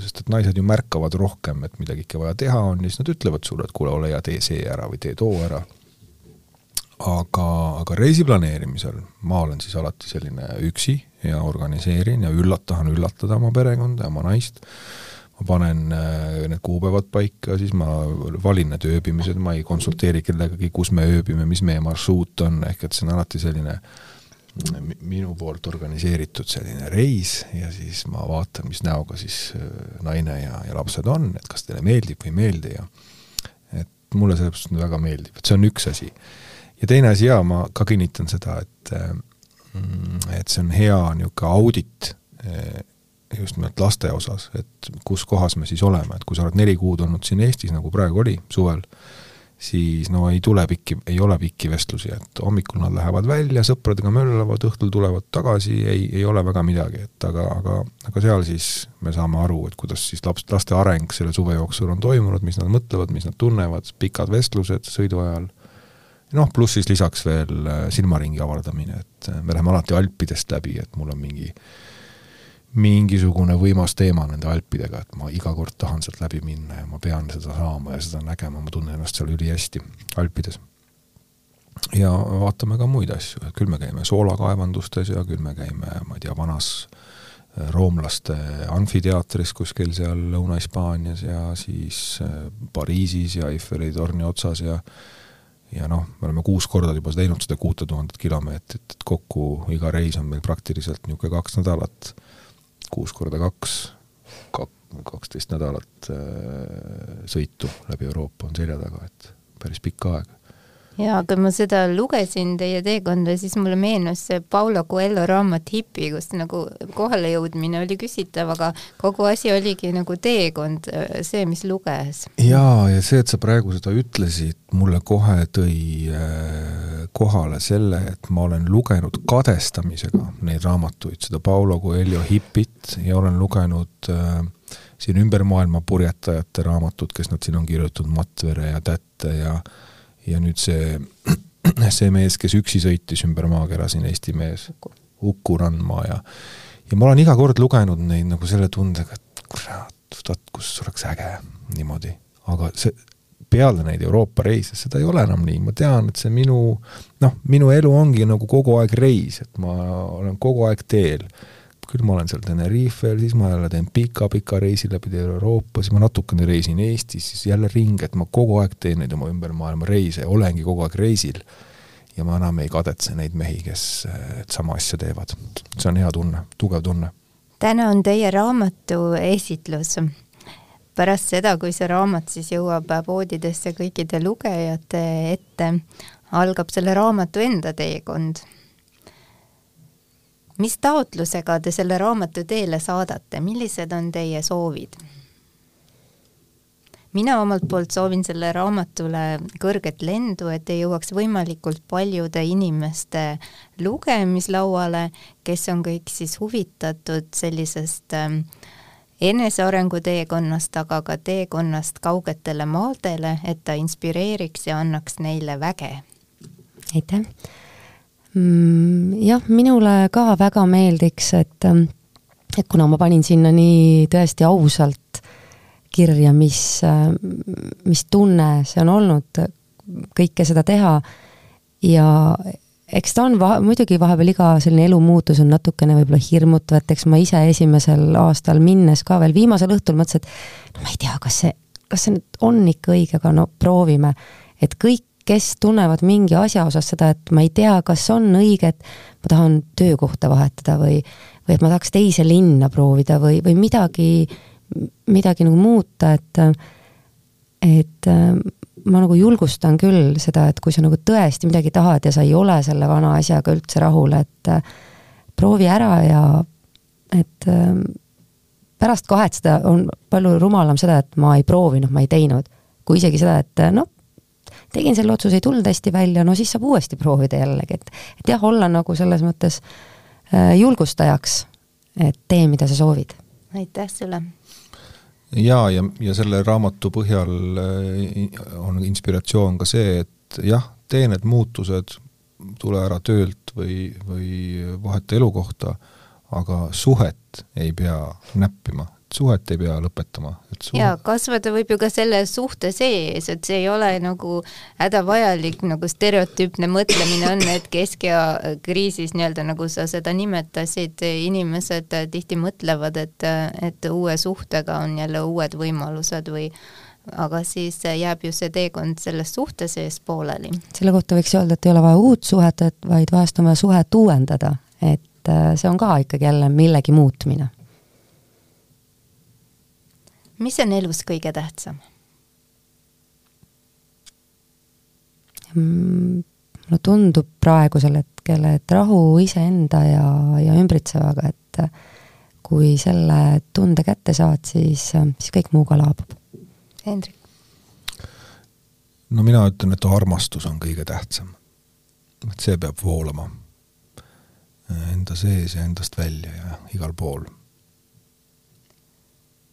sest et naised ju märkavad rohkem, et midagi ikka vaja teha on ja siis nad ütlevad sulle, et kuule, ole hea, tee see ära või tee too ära aga, aga reisi planeerimisel ma olen siis alati selline üksi ja organiseerin ja üllat-, tahan üllatada oma perekonda ja oma naist, ma panen äh, need kuupäevad paika, siis ma valin need ööbimised, ma ei konsulteeri kellegagi, kus me ööbime, mis meie marsruut on, ehk et see on alati selline minu poolt organiseeritud selline reis ja siis ma vaatan, mis näoga siis äh, naine ja, ja lapsed on, et kas teile meeldib või ei meeldi ja et mulle sellepärast väga meeldib, et see on üks asi. Ja teine asi jaa, ma ka kinnitan seda, et mm, et see on hea niisugune audit eh, just nimelt laste osas, et kus kohas me siis oleme, et kui sa oled neli kuud olnud siin Eestis, nagu praegu oli suvel, siis no ei tule pikki, ei ole pikki vestlusi, et hommikul nad lähevad välja, sõpradega möllavad, õhtul tulevad tagasi, ei, ei ole väga midagi, et aga, aga, aga seal siis me saame aru, et kuidas siis laps, laste areng selle suve jooksul on toimunud, mis nad mõtlevad, mis nad tunnevad, pikad vestlused sõidu ajal noh, pluss siis lisaks veel äh, silmaringi avardamine, et äh, me läheme alati Alpidest läbi, et mul on mingi mingisugune võimas teema nende Alpidega, et ma iga kord tahan sealt läbi minna ja ma pean seda saama ja seda nägema, ma tunnen ennast seal ülihästi Alpides. ja vaatame ka muid asju, et küll me käime soolakaevandustes ja küll me käime, ma ei tea, vanas äh, roomlaste amfiteatris kuskil seal Lõuna-Hispaanias ja siis Pariisis ja Eiffeli torni otsas ja ja noh, me oleme kuus korda juba teinud seda kuute tuhandet kilomeetrit, et kokku iga reis on meil praktiliselt niisugune kaks nädalat, kuus korda kaks, kaksteist nädalat äh, sõitu läbi Euroopa on selja taga, et päris pikk aeg jaa, kui ma seda lugesin, teie teekonda, siis mulle meenus see Paulo Coelho raamat Hipi, kus nagu kohale jõudmine oli küsitav, aga kogu asi oligi nagu teekond, see, mis luges. jaa, ja see, et sa praegu seda ütlesid, mulle kohe tõi äh, kohale selle, et ma olen lugenud kadestamisega neid raamatuid, seda Paulo Coelho Hipit ja olen lugenud äh, siin ümber maailma purjetajate raamatut, kes nad siin on kirjutatud, Matvere ja Tätte ja äh, ja nüüd see, see mees, kes üksi sõitis ümber maakera siin, Eesti mees, Uku Randmaa ja ja ma olen iga kord lugenud neid nagu selle tundega, et kurat, vot kus oleks äge niimoodi, aga see peale neid Euroopa reise, seda ei ole enam nii, ma tean, et see minu noh, minu elu ongi nagu kogu aeg reis, et ma olen kogu aeg teel. Küll ma olen seal Tenerifel, siis ma jälle teen pika-pika reisi läbi Euroopa, siis ma natukene reisin Eestis, siis jälle ringi, et ma kogu aeg teen neid oma ümber maailma reise, olengi kogu aeg reisil. ja ma enam ei kadetse neid mehi, kes sama asja teevad. see on hea tunne, tugev tunne. täna on teie raamatu esitlus pärast seda, kui see raamat siis jõuab poodidesse kõikide lugejate ette, algab selle raamatu enda teekond. Mis taotlusega te selle raamatu teele saadate, millised on teie soovid? mina omalt poolt soovin selle raamatule kõrget lendu, et ei jõuaks võimalikult paljude inimeste lugemislauale, kes on kõik siis huvitatud sellisest äh, enesearengu teekonnast, aga ka teekonnast kaugetele maadele, et ta inspireeriks ja annaks neile väge. aitäh! Jah, minule ka väga meeldiks, et, et kuna ma panin sinna nii tõesti ausalt kirja, mis, mis tunne see on olnud kõike seda teha ja eks ta on va-, muidugi vahepeal iga selline elumuutus on natukene võib-olla hirmutav, et eks ma ise esimesel aastal minnes ka veel viimasel õhtul mõtlesin, et no ma ei tea, kas see, kas see nüüd on ikka õige, aga no proovime. et kõik, kes tunnevad mingi asja osas seda, et ma ei tea, kas on õige, et ma tahan töökohta vahetada või, või et ma tahaks teise linna proovida või, või midagi, midagi nagu muuta, et et ma nagu julgustan küll seda, et kui sa nagu tõesti midagi tahad ja sa ei ole selle vana asjaga üldse rahul, et proovi ära ja et pärast kahetseda on palju rumalam seda, et ma ei proovinud, ma ei teinud, kui isegi seda, et noh, tegin selle otsuse, ei tulnud hästi välja, no siis saab uuesti proovida jällegi, et et jah, olla nagu selles mõttes äh, julgustajaks, et tee, mida sa soovid. aitäh sulle jaa, ja, ja selle raamatu põhjal äh, on inspiratsioon ka see, et jah, tee need muutused, tule ära töölt või, või vaheta elukohta, aga suhet ei pea näppima, suhet ei pea lõpetama. Jaa, kasvada võib ju ka selle suhte sees, et see ei ole nagu hädavajalik, nagu stereotüüpne mõtlemine on, et keskea kriisis nii-öelda, nagu sa seda nimetasid, inimesed tihti mõtlevad, et, et uue suhtega on jälle uued võimalused või aga siis jääb ju see teekond selles suhte sees pooleli. selle kohta võiks öelda, et ei ole vaja uut suhet, et vaid vahest on vaja suhet uuendada, et see on ka ikkagi jälle millegi muutmine mis on elus kõige tähtsam mm,? mulle tundub praegusel hetkel, et rahu iseenda ja, ja ümbritsevaga, et kui selle tunde kätte saad, siis, siis kõik muu ka laabub. Hendrik? no mina ütlen, et armastus on kõige tähtsam. et see peab voolama enda sees ja endast välja ja igal pool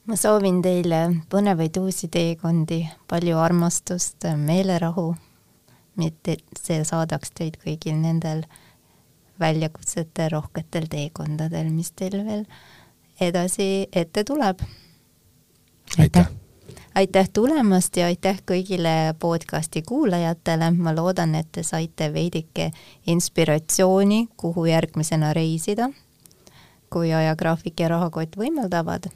ma soovin teile põnevaid uusi teekondi, palju armastust, meelerahu, mitte see saadaks teid kõigil nendel väljakutsete rohketel teekondadel, mis teil veel edasi ette tuleb. aitäh! aitäh tulemast ja aitäh kõigile podcasti kuulajatele, ma loodan, et te saite veidike inspiratsiooni, kuhu järgmisena reisida, kui ajagraafik ja rahakott võimaldavad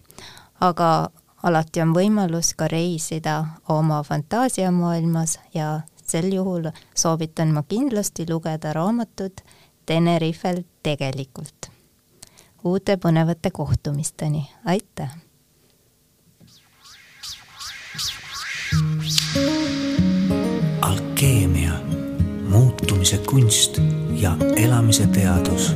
aga alati on võimalus ka reisida oma fantaasiamaailmas ja sel juhul soovitan ma kindlasti lugeda raamatut Tenerifel tegelikult. uute põnevate kohtumisteni, aitäh! alkeemia, muutumise kunst ja elamise teadus